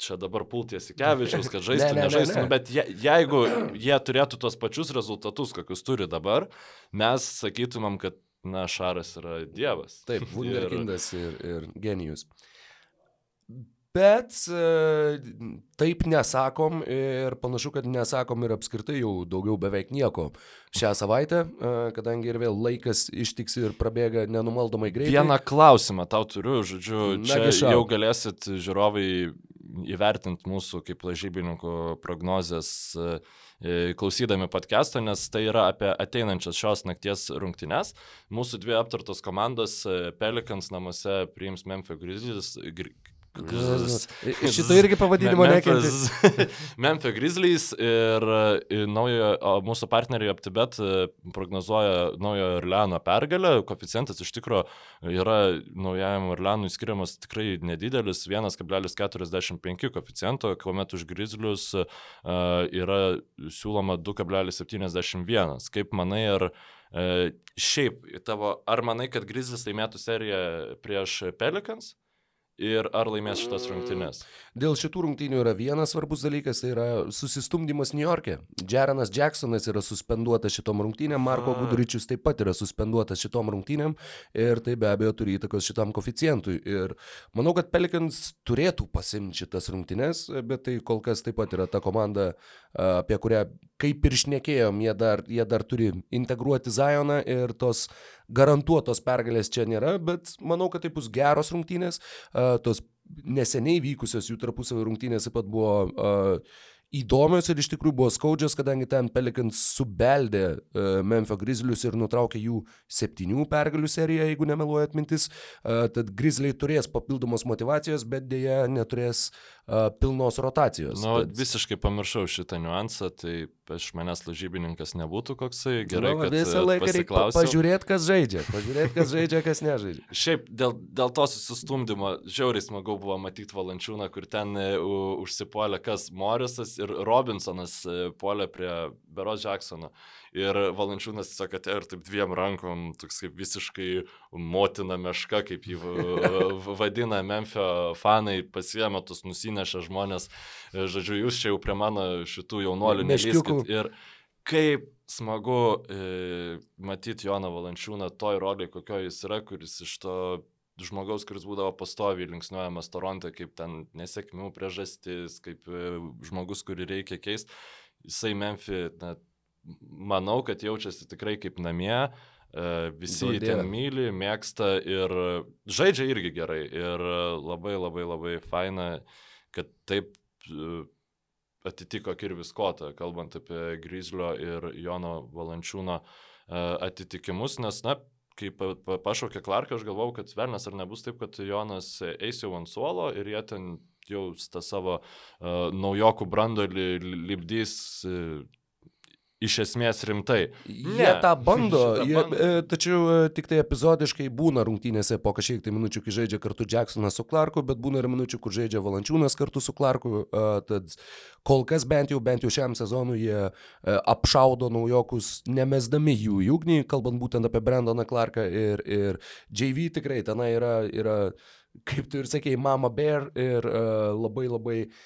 S2: čia dabar pulties į Kevičius, kad žaistų, ne, ne, nežaistų, ne, ne. bet je, jeigu jie turėtų tos pačius rezultatus, kokius turi dabar, mes sakytumėm, kad, na, Šaras yra dievas.
S1: Taip, Wunderkindas ir, ir genijus. Bet e, taip nesakom ir panašu, kad nesakom ir apskritai jau daugiau beveik nieko šią savaitę, e, kadangi ir vėl laikas ištiks ir prabėga nenumaldomai greitai.
S2: Vieną klausimą tau turiu, žodžiu, čia Nagi jau galėsit žiūrovai įvertinti mūsų kaip lažybininkų prognozes e, klausydami podcast'o, nes tai yra apie ateinančias šios nakties rungtynes. Mūsų dvi aptartos komandos Pelikans namuose priims Memphis Grizzlies,
S1: Šito irgi pavadinimo nekentė.
S2: Memphis Grizzlies ir, ir naujo, mūsų partneriai AptiBet e, prognozuoja naujo Orleano pergalę. Koficijantas iš tikrųjų yra naujajam Orleanui skiriamas tikrai nedidelis, 1,45 koficijanto, kuomet už Grizzlius uh, yra siūloma 2,71. Kaip manai, ar šiaip tavo, ar manai, kad Grizzlies laimėtų seriją prieš Pelicans? Ir ar laimės šitas rungtynes.
S1: Dėl šitų rungtynių yra vienas svarbus dalykas, tai yra susistumdymas New York'e. Jarenas Jacksonas yra suspenduotas šitom rungtynėm, Marko Gudryčius taip pat yra suspenduotas šitom rungtynėm ir tai be abejo turi įtakos šitam koficijantui. Ir manau, kad Pelikans turėtų pasimti šitas rungtynės, bet tai kol kas taip pat yra ta komanda, apie kurią kaip ir šnekėjom, jie dar, jie dar turi integruoti Zioną ir tos garantuotos pergalės čia nėra, bet manau, kad tai bus geros rungtynės. Tos neseniai vykusios jų tarpusavio rungtynės taip pat buvo uh, įdomios ir iš tikrųjų buvo skaudžios, kadangi ten Pelikans subeldė uh, Memphis Grizzlius ir nutraukė jų septynių pergalių seriją, jeigu nemeluoja atmintis. Uh, tad Grizzliai turės papildomos motivacijos, bet dėja neturės uh, pilnos rotacijos.
S2: Na, tad... visiškai pamiršau šitą niuansą, tai iš manęs lažybininkas nebūtų koksai gerai. Nu,
S1: visą laiką reikia pažiūrėti, kas žaidžia, pažiūrėti, kas žaidžia, kas nežaidžia.
S2: Šiaip dėl, dėl to susistumdymo žiauriai smagu buvo matyti Valančiūną, kur ten uh, užsipuolė kas Morisas ir Robinsonas e, puolė prie Beros Jacksono. Ir Valančiūnas tiesiog atėjo ir taip dviem rankom, toks kaip visiškai motina meška, kaip jį vadina Memphio fanai, pasiemė tus nusinešę žmonės. E, žodžiu, jūs čia jau prie mano šitų jaunuolių nelyskit. Ir kaip smagu e, matyti Joną Valančiūną toj roliai, kokio jis yra, kuris iš to žmogaus, kuris būdavo pastoviai linksniuojamas Toronte, kaip ten nesėkmių priežastis, kaip e, žmogus, kurį reikia keisti. Jisai Memphis, na, manau, kad jaučiasi tikrai kaip namie. E, visi jį ten myli, mėgsta ir žaidžia irgi gerai. Ir labai labai labai faina, kad taip e, atitiko Kirvis Kota, kalbant apie Grizlio ir Jono Valančiūno atitikimus, nes, na, kai pa, pašaukė Clarką, aš galvau, kad Vernas ar nebus taip, kad Jonas eis jau ant suolo ir jie ten jau tą savo uh, naujokų brandolį lipdys uh, iš esmės rimtai.
S1: Ne. Jie tą bando, jie, bando. E, tačiau e, tik tai epizodiškai būna rungtynėse po kažkiek tai minučių, kai žaidžia kartu Jacksonas su Clarku, bet būna ir minučių, kur žaidžia Valančiūnas kartu su Clarku. E, tad kol kas bent jau, bent jau šiam sezonui jie apšaudo naujokus, nemesdami jų į ugnį, kalbant būtent apie Brandoną Clarką ir, ir JV tikrai tenai yra, yra, kaip tu ir sakėjai, Mama Bear ir uh, labai labai uh,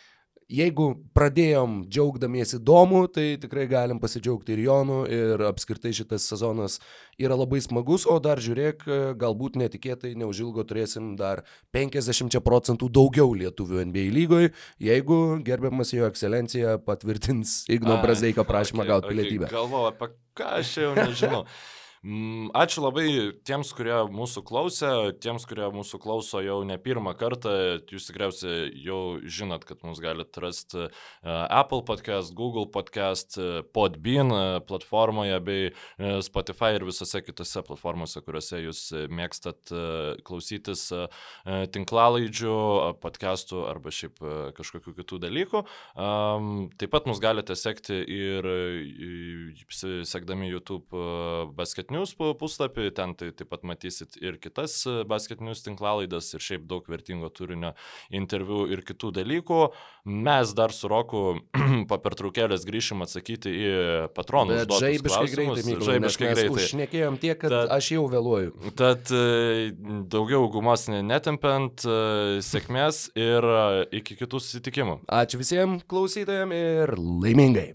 S1: jeigu pradėjom džiaugdamiesi domu, tai tikrai galim pasidžiaugti ir Jonu, ir apskritai šitas sezonas yra labai smagus, o dar žiūrėk, galbūt netikėtai neužilgo turėsim dar 50 procentų daugiau lietuvių NBA lygoje, jeigu gerbiamas jo ekscelencija patvirtins Igno Brazeiko prašymą okay, gauti pilietybę.
S2: Okay. Galvoju, apie ką aš jau nežinau. Mm, ačiū labai tiems, kurie mūsų klausė, tiems, kurie mūsų klauso jau ne pirmą kartą. Jūs tikriausiai jau žinot, kad mus galite rasti e, Apple podcast, Google podcast, e, Podbean e, platformoje bei Spotify ir visose kitose platformose, kuriuose jūs mėgstat klausytis tinklalaidžių, podcastų arba šiaip kažkokių kitų dalykų. Taip pat mus galite sekti ir sekdami YouTube basket Basket News puslapį, ten tai taip pat matysit ir kitas e, Basket News tinklalaidas ir šiaip daug vertingo turinio interviu ir kitų dalykų. Mes dar su Roku po pertraukėlės grįšim atsakyti į patronų.
S1: Žaibiškai greitai, Mykolai, žaibiškai greitai. Užšnekėjom tiek, kad tad, aš jau vėluoju.
S2: Tad e, daugiau gumos netempiant, e, sėkmės ir iki kitų susitikimų.
S1: Ačiū visiems klausytojams ir laimingai.